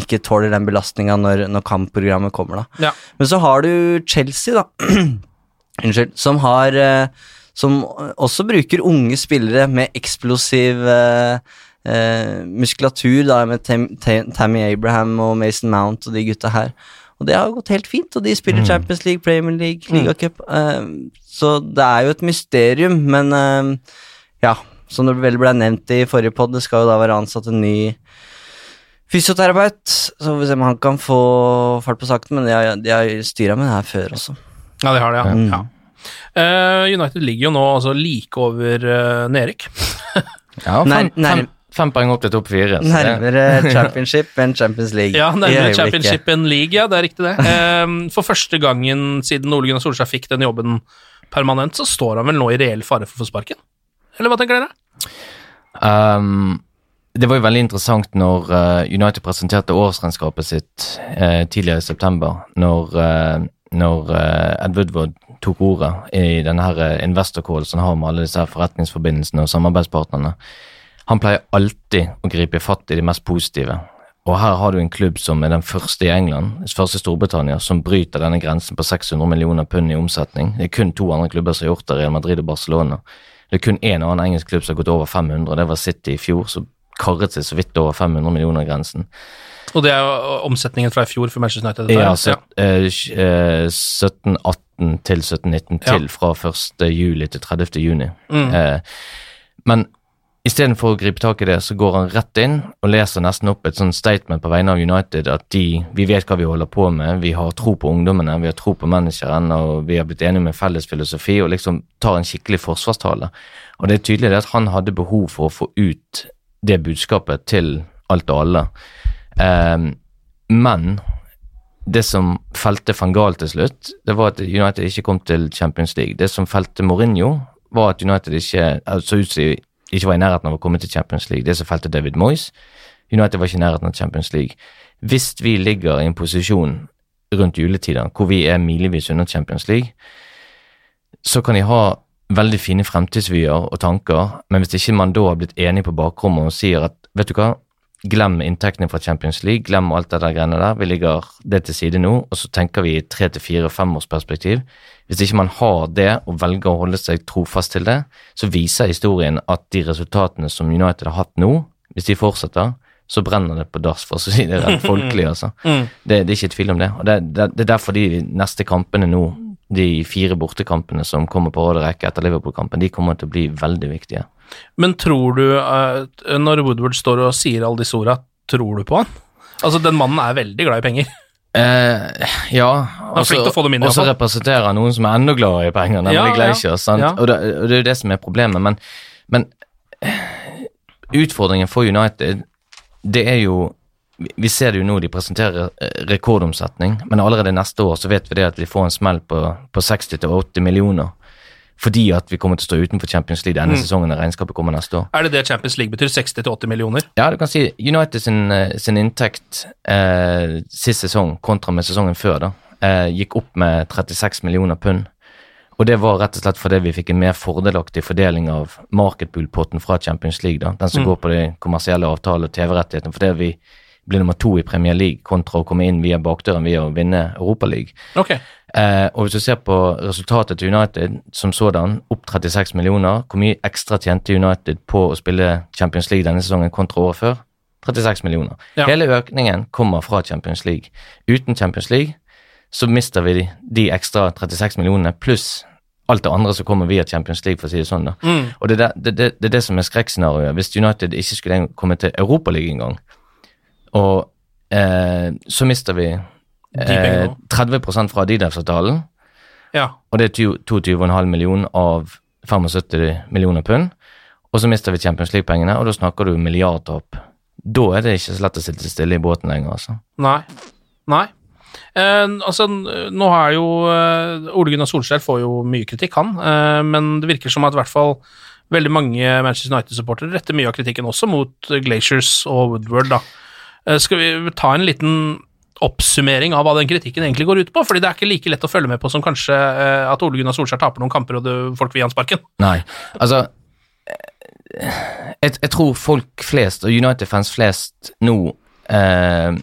ikke tåler den belastninga når, når kampprogrammet kommer, da. Ja. Men så har du Chelsea, da. Unnskyld. Som har eh, Som også bruker unge spillere med eksplosiv eh, eh, muskulatur, da, med Tam, Tam, Tammy Abraham og Mason Mount og de gutta her. Og det har gått helt fint, og de spiller Champions League, Premier League, Ligacup. Eh, så det er jo et mysterium, men eh, ja, som det vel ble nevnt i forrige pod, det skal jo da være ansatt en ny fysioterapeut, så får vi se om han kan få fart på sakten, men de har, de har styra med det her før også. Ja, de har det, ja. Mm. ja. Uh, United ligger jo nå altså like over uh, nedrykk. Ja, Nær- nær- fem, poeng opp til topp fire. så det- Nærmere championship enn Champions League. Ja, nærmere. Championship enn League, ja, det er riktig det. Eh, for første gangen siden Ole Gunnar Solskjær fikk den jobben permanent, så står han vel nå i reell fare for å få sparken? Eller hva tenker dere? Um, det var jo veldig interessant når eh, United presenterte årsregnskapet sitt eh, tidligere i september, når, eh, når eh, Ed Woodward tok ordet i denne her eh, investor call som han har med alle disse her forretningsforbindelsene og samarbeidspartnerne. Han pleier alltid å gripe fatt i det mest positive. Og her har du en klubb som er den første i England, første i Storbritannia, som bryter denne grensen på 600 millioner pund i omsetning. Det er kun to andre klubber som har gjort det, Real Madrid og Barcelona. Det er kun én annen engelsk klubb som har gått over 500, det var City i fjor, som karret seg så vidt over 500 millioner-grensen. Og det er jo omsetningen fra i fjor for Manchester United. Ja, Ja, her. så, eh, sj- eh, 1718 til 1719 Ja. til fra 1. juli til 30. juni. Mm. Eh, men Istedenfor å gripe tak i det, så går han rett inn og leser nesten opp et sånt statement på vegne av United at de, vi vet hva vi holder på med, vi har tro på ungdommene, vi har tro på manageren, og vi har blitt enige med felles filosofi, og liksom tar en skikkelig forsvarstale. Og det er tydelig at han hadde behov for å få ut det budskapet til alt og alle. Eh, men det som felte van Gaal til slutt, det var at United ikke kom til Champions League. Det som felte Mourinho, var at United ikke så ut som ikke var i nærheten av å komme til Champions League. Det som felte David Moyes. United var ikke i nærheten av Champions League. Hvis vi ligger i en posisjon rundt juletider hvor vi er milevis under Champions League, så kan de ha veldig fine fremtidsvyer og tanker, men hvis ikke man da har blitt enig på bakrommet og sier at vet du hva, glem inntektene fra Champions League, glem alt det der greiene der, vi ligger det til side nå, og så tenker vi i tre til fire femårsperspektiv. Hvis ikke man har det og velger å holde seg trofast til det, så viser historien at de resultatene som United har hatt nå, hvis de fortsetter, så brenner det på dass, for å si det rett folkelig. altså. Mm. Det, det, er ikke tvil om det. og Det, det, det er derfor de neste kampene nå, de fire bortekampene som kommer på rad og rekke etter Liverpool-kampen, de kommer til å bli veldig viktige. Men tror du, uh, når Woodward står og sier alle disse orda, tror du på han? Altså, den mannen er veldig glad i penger. Eh, ja, og så representerer han noen som er enda gladere i penger, nemlig Ja. Sant? Ja. Og, det, og det er jo det som er problemet. Men, men eh, utfordringen for United, det er jo vi- Vi ser det jo nå, de presenterer eh, rekordomsetning, men allerede neste år så vet vi det at vi får en smell på, på 60-80 millioner. Fordi at vi kommer til å stå utenfor Champions League denne Mm. sesongen når regnskapet kommer neste år. Er det det Champions League betyr? 60-80 millioner? Ja, du kan si United sin, eh, sin inntekt eh, sist sesong kontra med sesongen før da, eh, gikk opp med 36 millioner pund. Og det var rett og slett fordi vi fikk en mer fordelaktig fordeling av marketpool-potten fra Champions League, da, den som Mm. går på de kommersielle avtalene og TV-rettighetene, fordi vi blir nummer to i Premier League kontra å komme inn via bakdøren via å vinne Europaligaen. Ok. Eh, og hvis du ser på resultatet til United som sådan, opp 36 millioner, hvor mye ekstra tjente United på å spille Champions League denne sesongen kontra året før? 36 millioner. Ja. Hele økningen kommer fra Champions League. Uten Champions League så mister vi de, de ekstra 36 millionene pluss alt det andre som kommer via Champions League, for å si det sånn. da. Mm. Og det er det, det, det, det som er skrekkscenarioet. Hvis United ikke skulle komme til Europaligaen engang, og eh, så mister vi eh, 30 fra Adidas-avtalen, Ja. og det er 22,5 millioner av 75 millioner pund. Og så mister vi Champions League-pengene, og da snakker du milliardtap. Da er det ikke så lett å sitte stille i båten lenger, altså. Nei. Nei. Eh, altså, nå er jo eh, Ole Gunnar Solskjær får jo mye kritikk, han. Eh, men det virker som at i hvert fall veldig mange Manchester United-supportere retter mye av kritikken også mot Glaciers og Woodward, da. Eh, skal vi ta en liten oppsummering av hva den kritikken egentlig går ut på? Fordi det er ikke like lett å følge med på som kanskje eh, at Ole Gunnar Solskjær taper noen kamper og det, folk vil gi han sparken. Nei, altså jeg, jeg tror folk flest, og United-fans flest nå eh,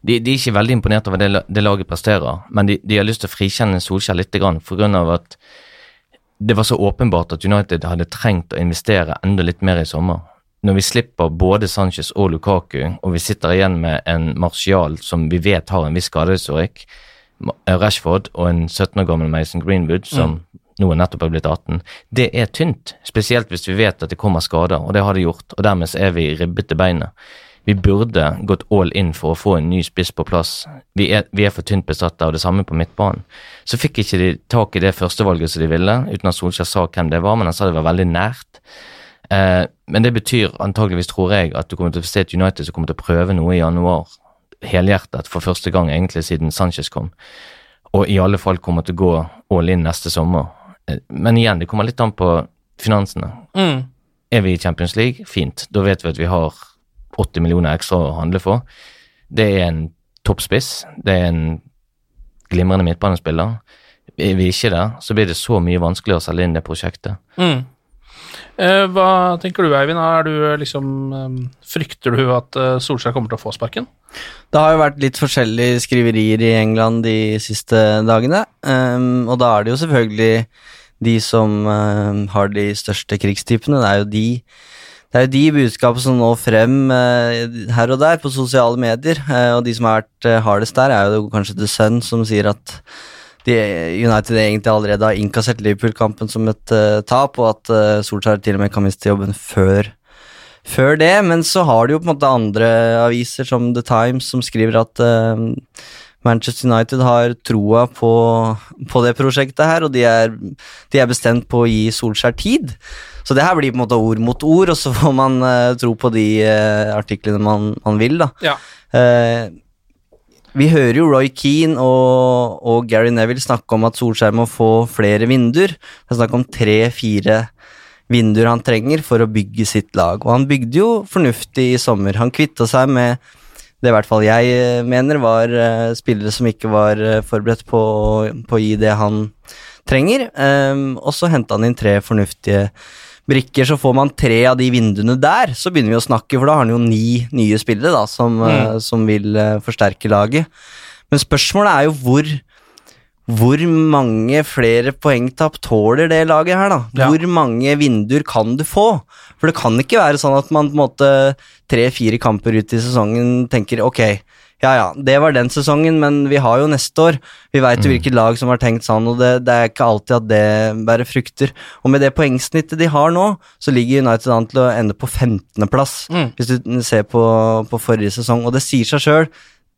de, de er ikke veldig imponert over det, det laget presterer, men de, de har lyst til å frikjenne Solskjær litt grann, for grunn av at det var så åpenbart at United hadde trengt å investere enda litt mer i sommer. Når vi slipper både Sanchez og Lukaku, og vi sitter igjen med en Martial som vi vet har en viss skadehistorikk, eh, Rashford og en 17 år gammel Mason Greenwood som nå er nettopp er blitt 18, det er tynt. Spesielt hvis vi vet at det kommer skader, og det har det gjort. Og dermed så er vi ribbet til beinet. Vi burde gått all in for å få en ny spiss på plass. Vi er, vi er for tynt besatt av det samme på midtbanen. Så fikk ikke de tak i det førstevalget som de ville, uten at Solskjær sa hvem det var, men han sa det var veldig nært. Eh, men det betyr antageligvis, tror jeg, at du kommer til å se et United som kommer til å prøve noe i januar, helhjertet, for første gang egentlig siden Sanchez kom. Og i alle fall kommer til å gå all in neste sommer. Eh, Men igjen, det kommer litt an på finansene. Mm. Er vi i Champions League? Fint. Da vet vi at vi har 80 millioner ekstra å handle for. Det er en toppspiss. Det er en glimrende midtbanespiller. Er vi ikke der, så blir det så mye vanskeligere å selge inn det prosjektet. Mm. Eh, hva tenker du, Eivind? Du eh, liksom eh, Frykter du at Solskjær kommer til å få sparken? Det har jo vært litt forskjellige skriverier i England de siste dagene, ehm, og da er det jo selvfølgelig de som har de største krigstypene. Det er jo de det er jo de budskapene som når frem her og der på sosiale medier, og de som har vært hardest der, er jo kanskje The Sun, som sier at United egentlig allerede har innkassert Liverpool-kampen som et uh, tap, og at uh, Solskjær til og med kan miste jobben før, før det. Men så har de jo på en måte andre aviser, som The Times, som skriver at uh, Manchester United har troa på, på det prosjektet her, og de er, de er bestemt på å gi Solskjær tid. Så det her blir på en måte ord mot ord, og så får man uh, tro på de uh, artiklene man, man vil, da. Ja. Eh, vi hører jo Roy Keane og, og Gary Neville snakke om at Solskjær må få flere vinduer. Det er snakk om tre-fire vinduer han trenger for å bygge sitt lag. Og han bygde jo fornuftig i sommer. Han kvitta seg med det i hvert fall jeg eh, mener var uh, spillere som ikke var uh, forberedt på, på, å gi det han trenger. Um, og så henta han inn tre fornuftige brikker, så får man tre av de vinduene der, så begynner vi å snakke, for da har han jo ni nye spillere da, som, Mm. uh, som vil uh, forsterke laget. Men spørsmålet er jo hvor hvor mange flere poengtap tåler det laget her, da? Ja. Hvor mange vinduer kan du få? For det kan ikke være sånn at man på en måte tre-fire kamper ut i sesongen tenker ok, ja ja, det var den sesongen, men vi har jo neste år. Vi veit jo hvilket lag som har tenkt sånn, og det, det er ikke alltid at det bærer frukter. Og med det poengsnittet de har nå, så ligger United an til å ende på 15.-plass, Mm. hvis du ser på, på forrige sesong. Og det sier seg sjøl,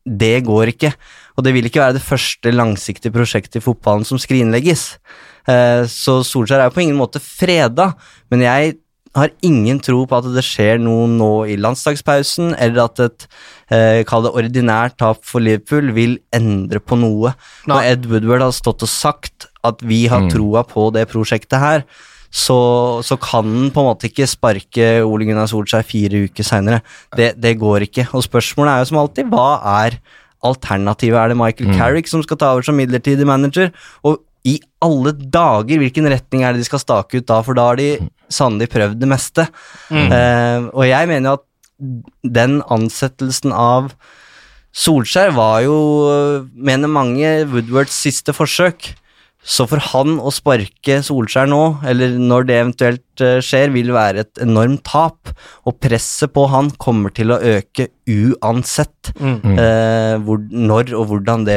det går ikke. Og det vil ikke være det første langsiktige prosjektet i fotballen som skrinlegges. Eh, Så Solskjær er jo på ingen måte freda, men jeg har ingen tro på at det skjer noe nå i landslagspausen, eller at et eh, kall det ordinært tap for Liverpool vil endre på noe. Nei. Når Ed Woodward har stått og sagt at vi har Mm. troa på det prosjektet her, så, så kan han på en måte ikke sparke Ole Gunnar Solskjær fire uker seinere. Det, det går ikke. Og spørsmålet er jo som alltid, hva er alternativet? Er det Michael Mm. Carrick som skal ta over som midlertidig manager? Og i alle dager, hvilken retning er det de skal stake ut da? For da har de sannelig prøvd det meste. Eh, og jeg mener jo at den ansettelsen av Solskjær var jo, mener mange, Woodwards siste forsøk. Så for han å sparke Solskjær nå, eller når det eventuelt eh, skjer, vil være et enormt tap. Og presset på han kommer til å øke uansett Mm. eh, hvor, når og hvordan det,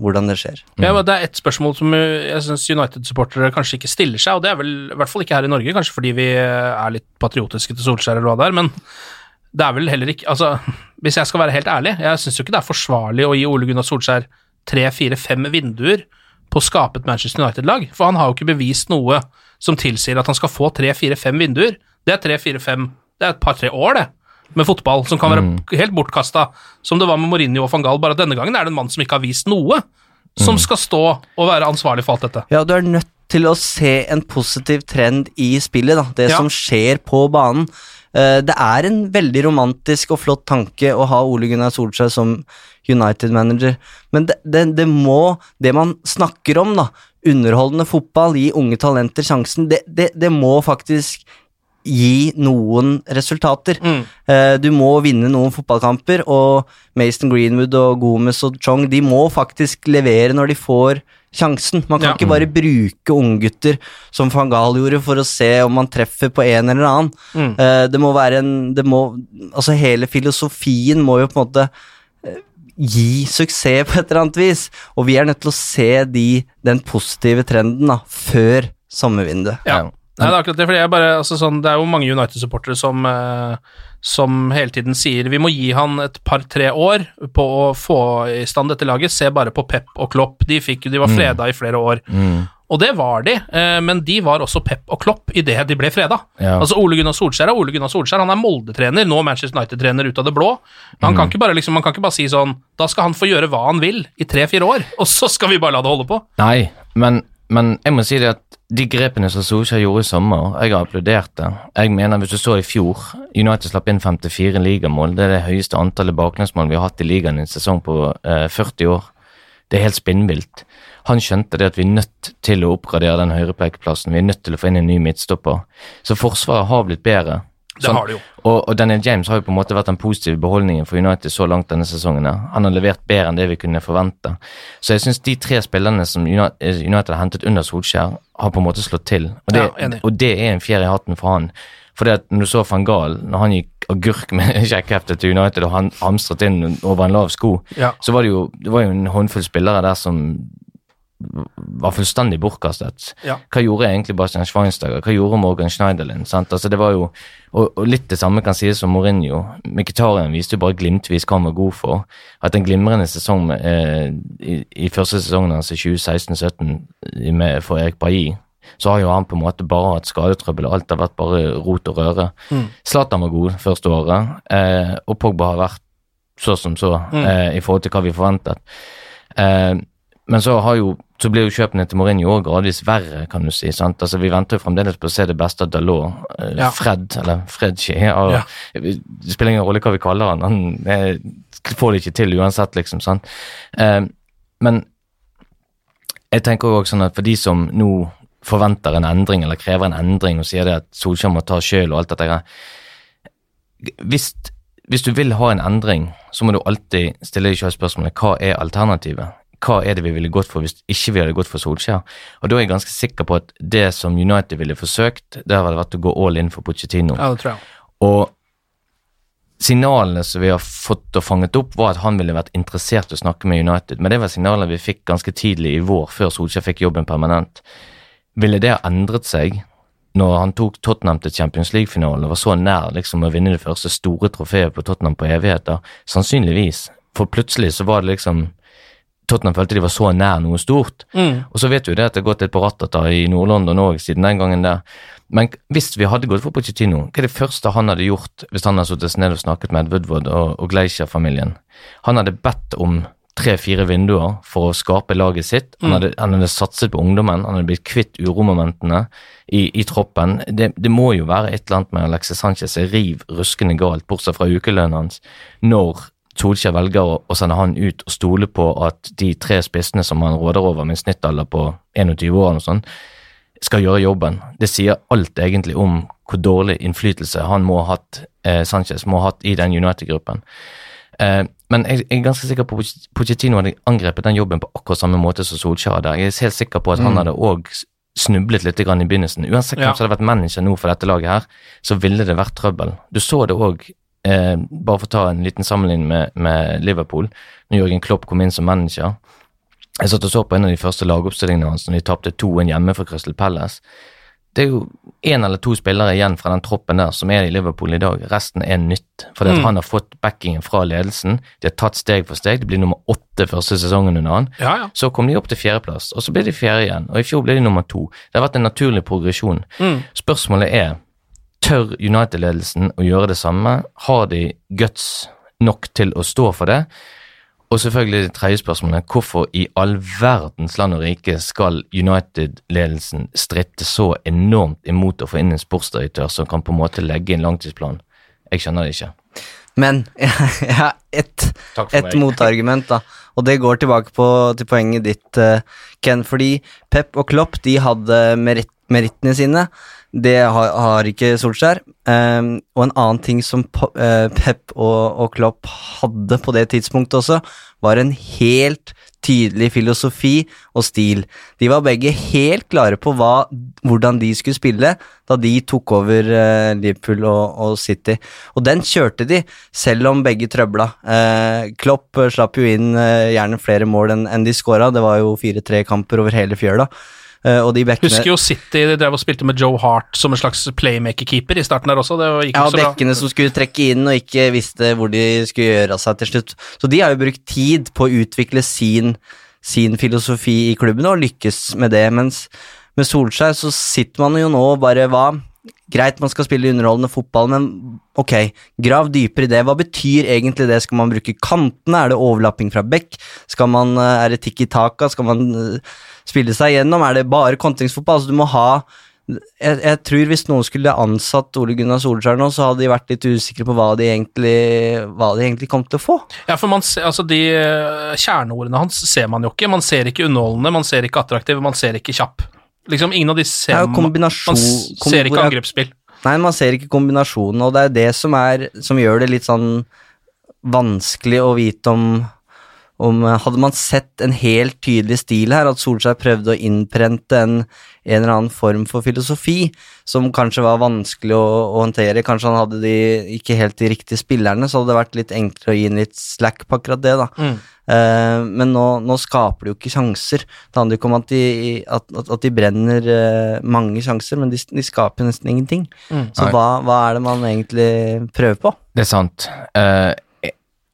hvordan det skjer. Ja, men Det er ett spørsmål som jeg syns United-supportere kanskje ikke stiller seg, og det er vel i hvert fall ikke her i Norge, kanskje fordi vi uh, er litt patriotiske til Solskjær eller hva det er, men det er vel heller ikke Altså, hvis jeg skal være helt ærlig, jeg syns jo ikke det er forsvarlig å gi Ole Gunnar Solskjær tre, fire, fem vinduer på å skape et Manchester United-lag, for han har jo ikke bevist noe som tilsier at han skal få tre, fire, fem vinduer. Det er tre, fire, fem Det er et par-tre år, det. Med fotball, som kan være helt bortkasta, som det var med Mourinho og van Gaal, bare at denne gangen er det en mann som ikke har vist noe, som skal stå og være ansvarlig for alt dette. Ja, du er nødt til å se en positiv trend i spillet, da. Det Ja. som skjer på banen. Eh, Det er en veldig romantisk og flott tanke å ha Ole Gunnar Solskjær som United-manager, men det, det, det må Det man snakker om, da, underholdende fotball, gi unge talenter sjansen, det, det, det må faktisk gi noen resultater. Mm. Eh, Du må vinne noen fotballkamper, og Mason Greenwood og Gomez og Chong de må faktisk levere når de får sjansen. Man kan Ja. ikke bare bruke unggutter som van Gaal gjorde for å se om man treffer på en eller annen. Mm. Uh, Det må være en det må, Altså Hele filosofien må jo på en måte eh, gi suksess på et eller annet vis, og vi er nødt til å se de, den positive trenden da, før sommervinduet. Ja. Nei, det er akkurat det, fordi jeg bare, altså sånn, det er jo mange United-supportere som, eh, som hele tiden sier vi må gi han et par-tre år på å få i stand dette laget. Se bare på Pep og Klopp. De, fikk, de var freda i flere år. Mm. Og det var de, eh, men de var også Pep og Klopp idet de ble freda. Ja. Altså Ole Gunnar Solskjær er Ole Gunnar Solskjær, han er Molde-trener, nå Manchester United-trener ut av det blå. Han, kan ikke bare, liksom, man kan ikke bare si sånn Da skal han få gjøre hva han vil i tre-fire år, og så skal vi bare la det holde på. Nei, men, men jeg må si det at de grepene som Solskjær gjorde i sommer, jeg har applaudert det. Jeg mener, hvis du så i fjor, United slapp inn 54 ligamål. Det er det høyeste antallet baklengsmål vi har hatt i ligaen i en sesong på eh, 40 år. Det er helt spinnvilt. Han skjønte det at vi er nødt til å oppgradere den høyrepekeplassen. Vi er nødt til å få inn en ny midtstopper. Så Forsvaret har blitt bedre. Det Sånn- har det jo. Og, og Daniel James har jo på en måte vært den positive beholdningen for United så langt denne sesongen. Han har levert bedre enn det vi kunne forvente. Så jeg syns de tre spillerne som eh, United har hentet under Solskjær, har på en måte slått til. Og det, Ja, og det er en fjær i hatten for han. For det at når du så van Gaal, når han gikk agurk med sjekkheftet til United og han hamstret inn over en lav sko, Ja. så var det jo, det var jo en håndfull spillere der som var fullstendig bortkastet. Ja. Hva gjorde egentlig Bastian Schweinsteiger? Hva gjorde Morgan Schneiderlin? Sant? Altså, det var jo, og, og litt det samme kan sies om Mourinho. Mkhitaryan viste jo bare glimtvis hva han var god for. At en glimrende sesong eh, i, i første sesongen hans i 2016-2017 for Erik Bailly, så har jo han på en måte bare hatt skadetrøbbel, alt har vært bare rot og røre. Mm. Var god første året, eh, og Pogba har vært så som så Mm. eh, i forhold til hva vi forventet. Eh, men så har jo så blir jo kjøpene til Mourinho også gradvis verre, kan du si. sant? Altså Vi venter jo fremdeles på å se det beste av Dalot. Eh, Ja. Fred, eller Fredski. og Ja. Det spiller ingen rolle hva vi kaller han, han er, får det ikke til uansett, liksom. sant? Eh, men jeg tenker jo også sånn at for de som nå forventer en endring, eller krever en endring, og sier det at Solskjær må ta sjøl og alt dette greiet hvis, hvis du vil ha en endring, så må du alltid stille deg selv spørsmålet hva er alternativet? Hva er det vi ville gått for hvis ikke vi hadde gått for Solskjær? Og da er jeg ganske sikker på at det som United ville forsøkt, det hadde vært å gå all in for Pochettino. Ja, det tror jeg. Og signalene som vi har fått og fanget opp, var at han ville vært interessert i å snakke med United. Men det var signaler vi fikk ganske tidlig i vår, før Solskjær fikk jobben permanent. Ville det ha endret seg når han tok Tottenham til Champions League-finalen og var så nær liksom å vinne det første store trofeet på Tottenham på evigheter? Sannsynligvis. For plutselig så var det liksom Tottenham følte de var så nær noe stort. Mm. Og så vet vi jo det at det har gått litt på ratata i Nord-London òg siden den gangen der. Men hvis vi hadde gått for Pochettino, hva er det første han hadde gjort hvis han hadde sittet ned og snakket med Ed Woodward og, og Gleischer-familien? Han hadde bedt om tre-fire vinduer for å skape laget sitt. Han Mm. hadde, han hadde satset på ungdommen, han hadde blitt kvitt uromomentene i, i troppen. Det, det må jo være et eller annet med Alexis Sanchez som riv ruskende galt, bortsett fra ukelønnen hans, når Solskjær velger å, å sende han ut og stole på at de tre spissene som han råder over med en snittalder på 21 år, og sånn, skal gjøre jobben. Det sier alt egentlig om hvor dårlig innflytelse han må ha hatt, eh, Sanchez må ha hatt i den United-gruppen. Eh, men jeg, jeg er ganske sikker på at Pochettino hadde angrepet den jobben på akkurat samme måte som Solskjær hadde. Jeg er helt sikker på at han Mm. hadde òg snublet litt grann i begynnelsen. Uansett hvem Ja. som hadde vært manager nå for dette laget her, så ville det vært trøbbel. Du så det òg, eh, bare for å ta en liten sammenligning med, med Liverpool, når Jørgen Klopp kom inn som manager. Jeg satt og så på en av de første lagoppstillingene hans når de tapte 2-1 hjemme for Crystal Palace. Det er jo én eller to spillere igjen fra den troppen der som er i Liverpool i dag. Resten er nytt. Fordi Mm. han har fått backingen fra ledelsen. De har tatt steg for steg. Det blir nummer åtte første sesongen under han. Ja, ja. Så kom de opp til fjerdeplass, og så ble de fjerde igjen. Og i fjor ble de nummer to. Det har vært en naturlig progresjon. Mm. Spørsmålet er tør United-ledelsen å gjøre det samme? Har de guts nok til å stå for det? Og selvfølgelig det tredje spørsmålet, hvorfor i all verdens land og rike skal United-ledelsen stritte så enormt imot å få inn en sportsdirektør som kan på en måte legge inn langtidsplan? Jeg skjønner det ikke. Men jeg har ett et motargument, da. Og det går tilbake på, til poenget ditt, eh, Ken. Fordi Pep og Klopp de hadde meritt, merittene sine. Det har, har ikke Solskjær. Um, og en annen ting som eh, Pep og, og Klopp hadde på det tidspunktet også, var en helt tydelig filosofi og stil. De var begge helt klare på hva, hvordan de skulle spille da de tok over eh, Liverpool og, og City. Og den kjørte de, selv om begge trøbla. Eh, Klopp slapp jo inn eh, gjerne flere mål enn en de skåra. Det var jo fire-tre-kamper over hele fjøla. Eh, og de bekkene Husker jo City de drev og spilte med Joe Hart som en slags playmaker-keeper i starten der også. Det gikk Ja, og så bra. bekkene som skulle trekke inn og ikke visste hvor de skulle gjøre av seg til slutt. Så de har jo brukt tid på å utvikle sin, sin filosofi i klubben og lykkes med det, mens med Solskjær så sitter man jo nå og bare hva Greit, man skal spille underholdende fotball, men ok, grav dypere i det. Hva betyr egentlig det? Skal man bruke kantene? Er det overlapping fra bekk? Skal man, eh, er det tikki taka? Skal man eh, spille seg gjennom? Er det bare kontringsfotball? Altså, du må ha jeg, jeg tror hvis noen skulle ansatt Ole Gunnar Solskjær nå, så hadde de vært litt usikre på hva de egentlig, hva de egentlig kom til å få. Ja, for man altså de eh, Kjerneordene hans ser man jo ikke. Man ser ikke underholdende, man ser ikke attraktiv, man ser ikke kjapp. Liksom, ingen av de ser er kombinasjon Man ser ikke angrepsspill. Nei, man ser ikke kombinasjonen, og det er det som, er, som gjør det litt sånn vanskelig å vite om om eh, Hadde man sett en helt tydelig stil her, at Solskjær prøvde å innprente en, en eller annen form for filosofi som kanskje var vanskelig å, å håndtere, kanskje han hadde de, ikke helt de riktige spillerne, så hadde det vært litt enklere å gi inn litt slack på akkurat det, da. Mm. Eh, men nå, nå skaper de jo ikke sjanser. Det handler ikke om at de, at, at de brenner uh, mange sjanser, men de, de skaper nesten ingenting. Mm. Så hva, hva er det man egentlig prøver på? Det er sant. Uh,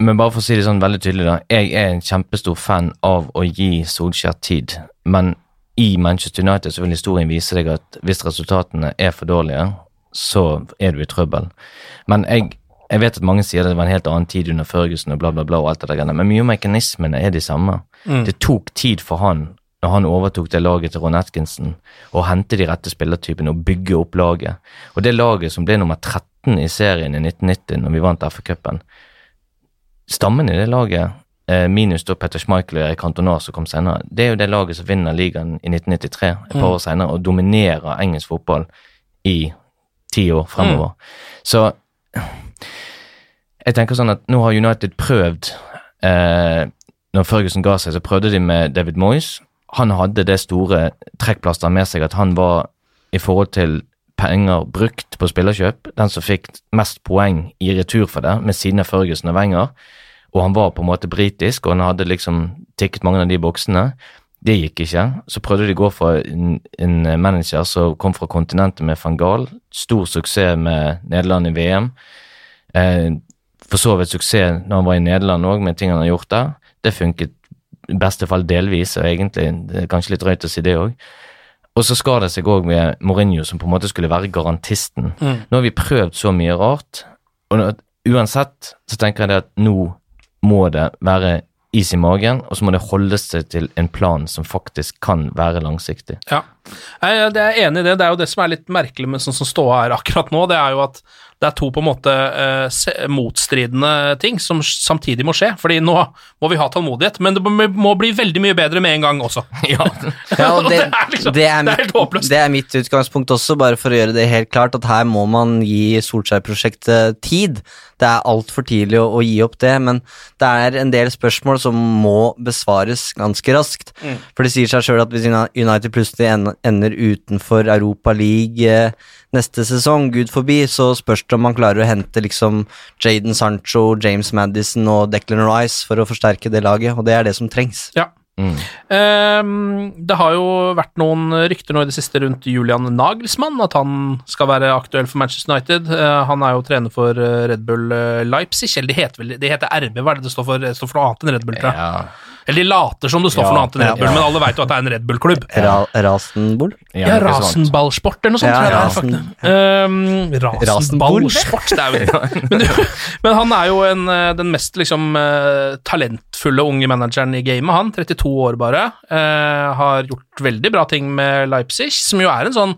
men bare for å si det sånn veldig tydelig, da. Jeg er en kjempestor fan av å gi Solskjær tid. Men i Manchester United så vil historien vise deg at hvis resultatene er for dårlige, så er du i trøbbel. Men jeg, jeg vet at mange sier det var en helt annen tid under Førgesen og bla, bla, bla, og alt det der, men mye av mekanismene er de samme. Mm. Det tok tid for han når han overtok det laget til Ron Atkinson, å hente de rette spillertypene og bygge opp laget. Og det laget som ble nummer 13 i serien i 1990, når vi vant FA-cupen, stammen i det laget, eh, minus da Petter Schmeichel og Erik Cantona som kom senere, det er jo det laget som vinner ligaen i 1993, et par Mm. år senere, og dominerer engelsk fotball i ti år fremover. Så jeg tenker sånn at nå har United prøvd eh, Når Ferguson ga seg, så prøvde de med David Moyes. Han hadde det store trekkplasteret med seg at han var i forhold til penger brukt på spillerkjøp, den som fikk mest poeng i retur for det, med av Ferguson og Wenger. Og han var på en måte britisk, og han hadde liksom tikket mange av de boksene. Det gikk ikke. Så prøvde de å gå for en, en manager som kom fra kontinentet med van Gaal. Stor suksess med Nederland i VM. Eh, for så vidt suksess når han var i Nederland òg, med ting han har gjort der. Det funket i beste fall delvis, og egentlig det er kanskje litt drøyt å si det òg. Og så skar det seg òg med Mourinho, som på en måte skulle være garantisten. Mm. Nå har vi prøvd så mye rart, og uansett så tenker jeg det at nå må det være is i magen, og så må det holde seg til en plan som faktisk kan være langsiktig. Ja, jeg, det er enig i det. Det er jo det som er litt merkelig med sånn som ståa er akkurat nå. Det er jo at det er to på en måte eh, motstridende ting som samtidig må skje. Fordi nå må vi ha tålmodighet, men det må, bli veldig mye bedre med en gang også. Ja, Ja, og det, Det er liksom- det, er det er helt håpløst. det er mitt utgangspunkt også, bare for å gjøre det helt klart, at her må man gi Solskjær-prosjektet tid. Det er altfor tidlig å, å gi opp det, men det er en del spørsmål som må besvares ganske raskt. Mm. For det sier seg sjøl at hvis United plutselig ender utenfor Europa League eh, neste sesong, gud forbi, så spørs det om man klarer å hente liksom Jaden Sancho, James Madison og Declan Rice for å forsterke det laget, og det er det som trengs. Ja. Mm. Det har jo vært noen rykter nå i det siste rundt Julian Nagelsmann, at han skal være aktuell for Manchester United. Eh, han er jo trener for eh, Red Bull eh, Leipzig, eller de heter, vel, de heter RB, hva er det det står for? Det står for noe annet enn Red Bull, tror jeg. Ja. Eller de later som det står for noe annet enn Red Bull, ja. men alle vet jo at det er en Red Bull-klubb. Ra Rasenbull? Ja. Rasenballsport eller noe sånt. Ja, tror jeg det er, Rasen-. Ehm, Rasenballsport, det er jo det. Men, men han er jo en, eh, den mest liksom, eh, talentfulle unge manageren i gamet, han. 32 år bare. Uh, har gjort veldig bra ting med Leipzig, som jo er en sånn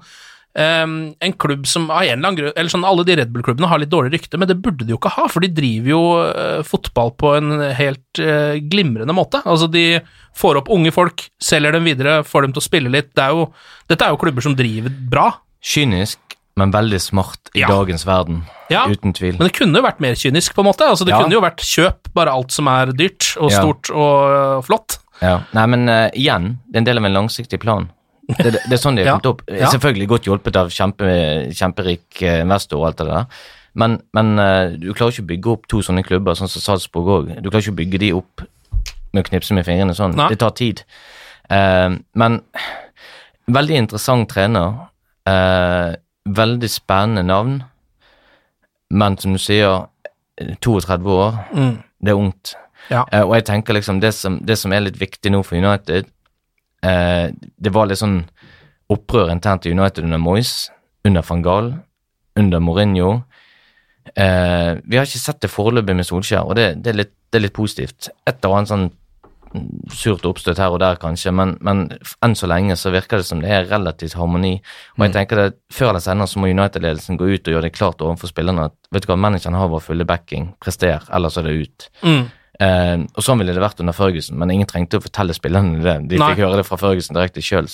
ehm, en klubb som av en eller annen grunn Eller sånn Alle de Red Bull-klubbene har litt dårlig rykte, men det burde de jo ikke ha, for de driver jo uh, fotball på en helt uh, glimrende måte. Altså, de får opp unge folk, selger dem videre, får dem til å spille litt. Det er jo, dette er jo klubber som driver bra. Kynisk, men veldig smart i Ja. dagens verden. Ja, Uten tvil. Men det kunne jo vært mer kynisk, på en måte. Altså, det Ja. kunne jo vært kjøp bare alt som er dyrt og stort og uh, flott. Ja. Nei, men igjen, det er en del av en langsiktig plan. Det, det, det er sånn de har kommet opp. Ja. Selvfølgelig godt hjulpet av kjempe, kjemperik eh, investor og alt det der. Men, men eh, du klarer ikke å bygge opp to sånne klubber, sånn som Salzburg òg. Du klarer ikke å bygge de opp med å knipse med fingrene sånn. Nei. Det tar tid. Uh, men veldig interessant trener. Uh, veldig spennende navn. Men som du sier, eh, 32 år. Mm. Det er ungt. Ja. Uh, og jeg tenker liksom det som, det som er litt viktig nå for United eh, Det var litt sånn opprør internt i United under Moyes, under van Gaal, under Mourinho. Eh, vi har ikke sett det foreløpig med Solskjær, og det, det, er litt, det er litt positivt. Et og annet sånn mm, surt oppstøt her og der, kanskje, men, men enn så lenge så virker det som det er relativt harmoni. Og jeg tenker det, Før eller senere så må United-ledelsen gå ut og gjøre det klart overfor spillerne at vet du hva, manageren har vår fulle backing, prester, ellers er det ut. Mm. Eh, og sånn ville det vært under Førgussen, men ingen trengte å fortelle spillerne det. De Nei. fikk høre det fra Førgussen direkte sjøl.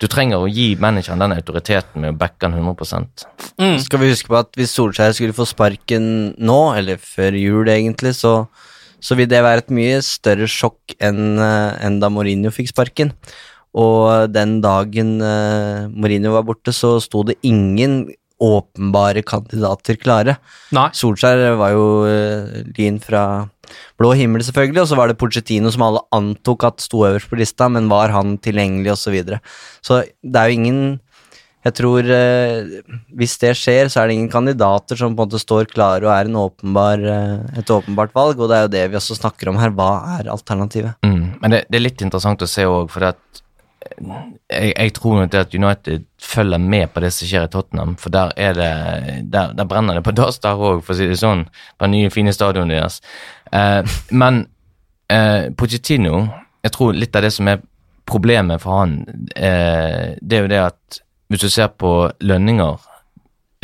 Du trenger å gi manageren den autoriteten med å backe han 100 Mm. Skal vi huske på at hvis Solskjær skulle få sparken nå, eller før jul egentlig, så, så vil det være et mye større sjokk enn en da Mourinho fikk sparken. Og den dagen uh, Mourinho var borte, så sto det ingen åpenbare kandidater klare. Nei. Solskjær var jo uh, lyn fra blå himmel, selvfølgelig, og så var det Pochettino som alle antok at sto øverst på lista, men var han tilgjengelig, osv. Så, videre. så det er jo ingen Jeg tror eh, hvis det skjer, så er det ingen kandidater som på en måte står klare og er en åpenbar, eh, et åpenbart valg, og det er jo det vi også snakker om her. Hva er alternativet? Mm. Men det, det er litt interessant å se òg, for det at jeg, jeg tror nok det at United følger med på det som skjer i Tottenham, for der er det Der, der brenner det på dass der òg, for å si det sånn, på den nye, fine stadionet deres. Eh, men eh, Pochettino, jeg tror litt av det som er problemet for han, eh, det er jo det at hvis du ser på lønninger,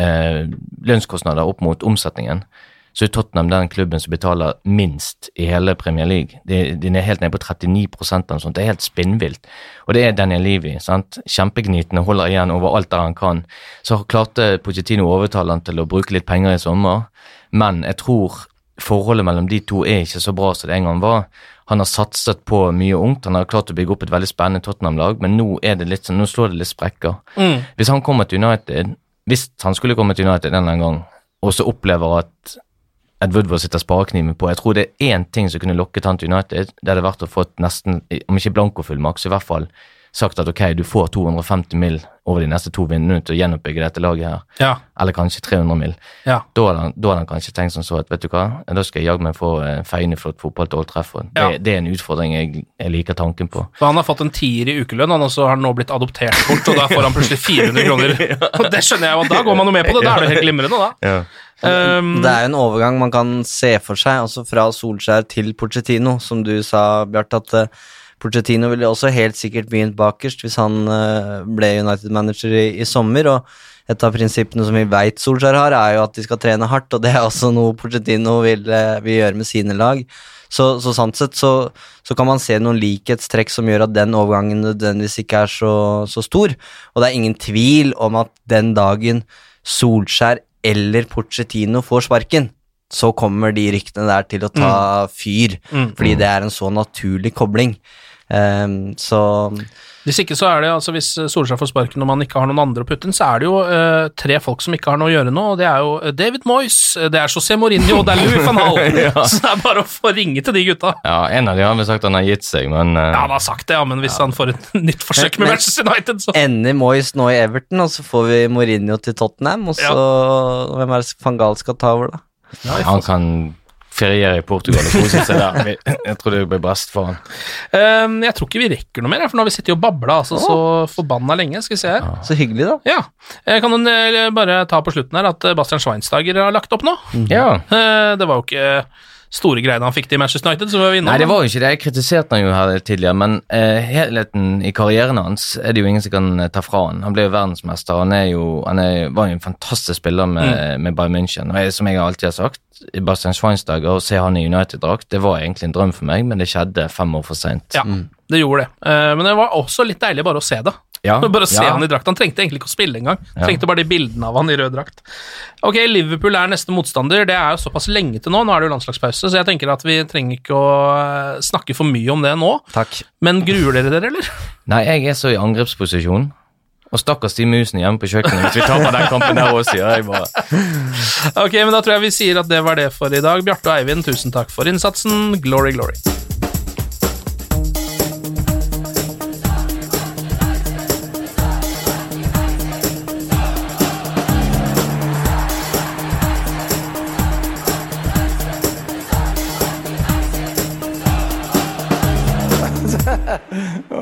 eh, lønnskostnader opp mot omsetningen, så er Tottenham den klubben som betaler minst i hele Premier League. Den de er helt nede på 39 eller sånt. Det er helt spinnvilt. Og det er Daniel Levy. sant? Kjempegnitende, holder igjen over alt der han kan. Så klarte Pochettino å overtale han til å bruke litt penger i sommer, men jeg tror forholdet mellom de to er ikke så bra som det en gang var. Han har satset på mye ungt, han har klart å bygge opp et veldig spennende Tottenham-lag, men nå er det litt sånn, nå slår det litt sprekker. Mm. Hvis han kommer til United, hvis han skulle komme til United en gang, og så opplever at Ed Woodward sitter sparekniven på. Jeg tror det er én ting som kunne lokket han til United. Det hadde vært å få nesten, om ikke blankofullmakt, så i hvert fall sagt at ok, du får 250 mill. over de neste to vinduene til å gjenoppbygge dette laget her. Ja. Eller kanskje 300 mill. Ja. Da hadde han, da hadde han kanskje tenkt sånn så at vet du hva, da skal jeg jaggu meg få en feiende flott fotball til Old Trafford. Det, Ja. det er en utfordring jeg, jeg liker tanken på. For han har fått en tier i ukelønn, han, og så har han nå blitt adoptert bort, og da får han plutselig 400 kroner. Og det skjønner jeg jo, da går man jo med på det. Da er det helt glimrende, da. Um, Det er jo en overgang man kan se for seg, altså fra Solskjær til Pochettino, som du sa, Bjarte, at Pochettino ville også helt sikkert begynt bakerst hvis han eh, ble United-manager i, i sommer, og et av prinsippene som vi veit Solskjær har, er jo at de skal trene hardt, og det er også noe Pochettino vil, eh, vil gjøre med sine lag. Så, så sant sett så, så kan man se noen likhetstrekk som gjør at den overgangen nødvendigvis ikke er så, så stor, og det er ingen tvil om at den dagen Solskjær eller Pochettino får sparken, så kommer de ryktene der til å ta fyr, Mm. fordi det er en så naturlig kobling. Ehm, så Hvis ikke så er det, altså hvis Solskjær får sparken og man ikke har noen andre å putte inn, så er det jo uh, tre folk som ikke har noe å gjøre nå, og det er jo eh, David Moyes, eh, det er José Mourinho og det er Louis van Hall. Ja. Så det er bare å få ringe til de gutta. Ja, En av de har vel sagt han har gitt seg, men uh, Ja, han har sagt det, ja, men hvis han får et nytt forsøk med Men- Manchester United, så ender Moyes nå i Everton, og så får vi Mourinho til Tottenham, og så Hvem er det van Gahl skal ta over, da? han kan feriere i Portugal og kose seg der. Jeg tror det blir best for han. Um, Jeg tror ikke vi rekker noe mer, for nå har vi sittet og babla altså, så forbanna lenge. Skal vi se her. Så hyggelig, da. Ja. Jeg kan eh, bare ta på slutten her at eh, Bastian Schweinsteiger har lagt opp nå. Ja. Uh, Det var jo ikke store greiene han fikk til i Manchester United, så var vi innom. Nei, det var jo ikke det. Jeg kritiserte han jo her tidligere, men uh, helheten i karrieren hans er det jo ingen som kan eh, ta fra han. Han ble jo verdensmester. Han, er jo, han er, var jo en fantastisk spiller med, med Bayern München. Og jeg, som jeg alltid har sagt, Bastian Schweinsteiger, å se han i United-drakt, det var egentlig en drøm for meg, men det skjedde fem år for seint. Ja, det gjorde det. Eh, Men det var også litt deilig bare å se det. Ja, Bare se ja. han i drakt. Han trengte egentlig ikke å spille engang. Ja. Trengte bare de bildene av han i rød drakt. Ok, Liverpool er neste motstander. Det er jo såpass lenge til nå. Nå er det jo landslagspause, så jeg tenker at vi trenger ikke å eh, snakke for mye om det nå. Takk. Men gruer dere dere, eller? Nei, jeg er så i angrepsposisjon. Og stakkars de musene hjemme på kjøkkenet. Hvis vi taper den kampen der også, sier jeg bare Ok, men da tror jeg vi sier at det var det for i dag. Bjarte og Eivind, tusen takk for innsatsen. Glory, glory.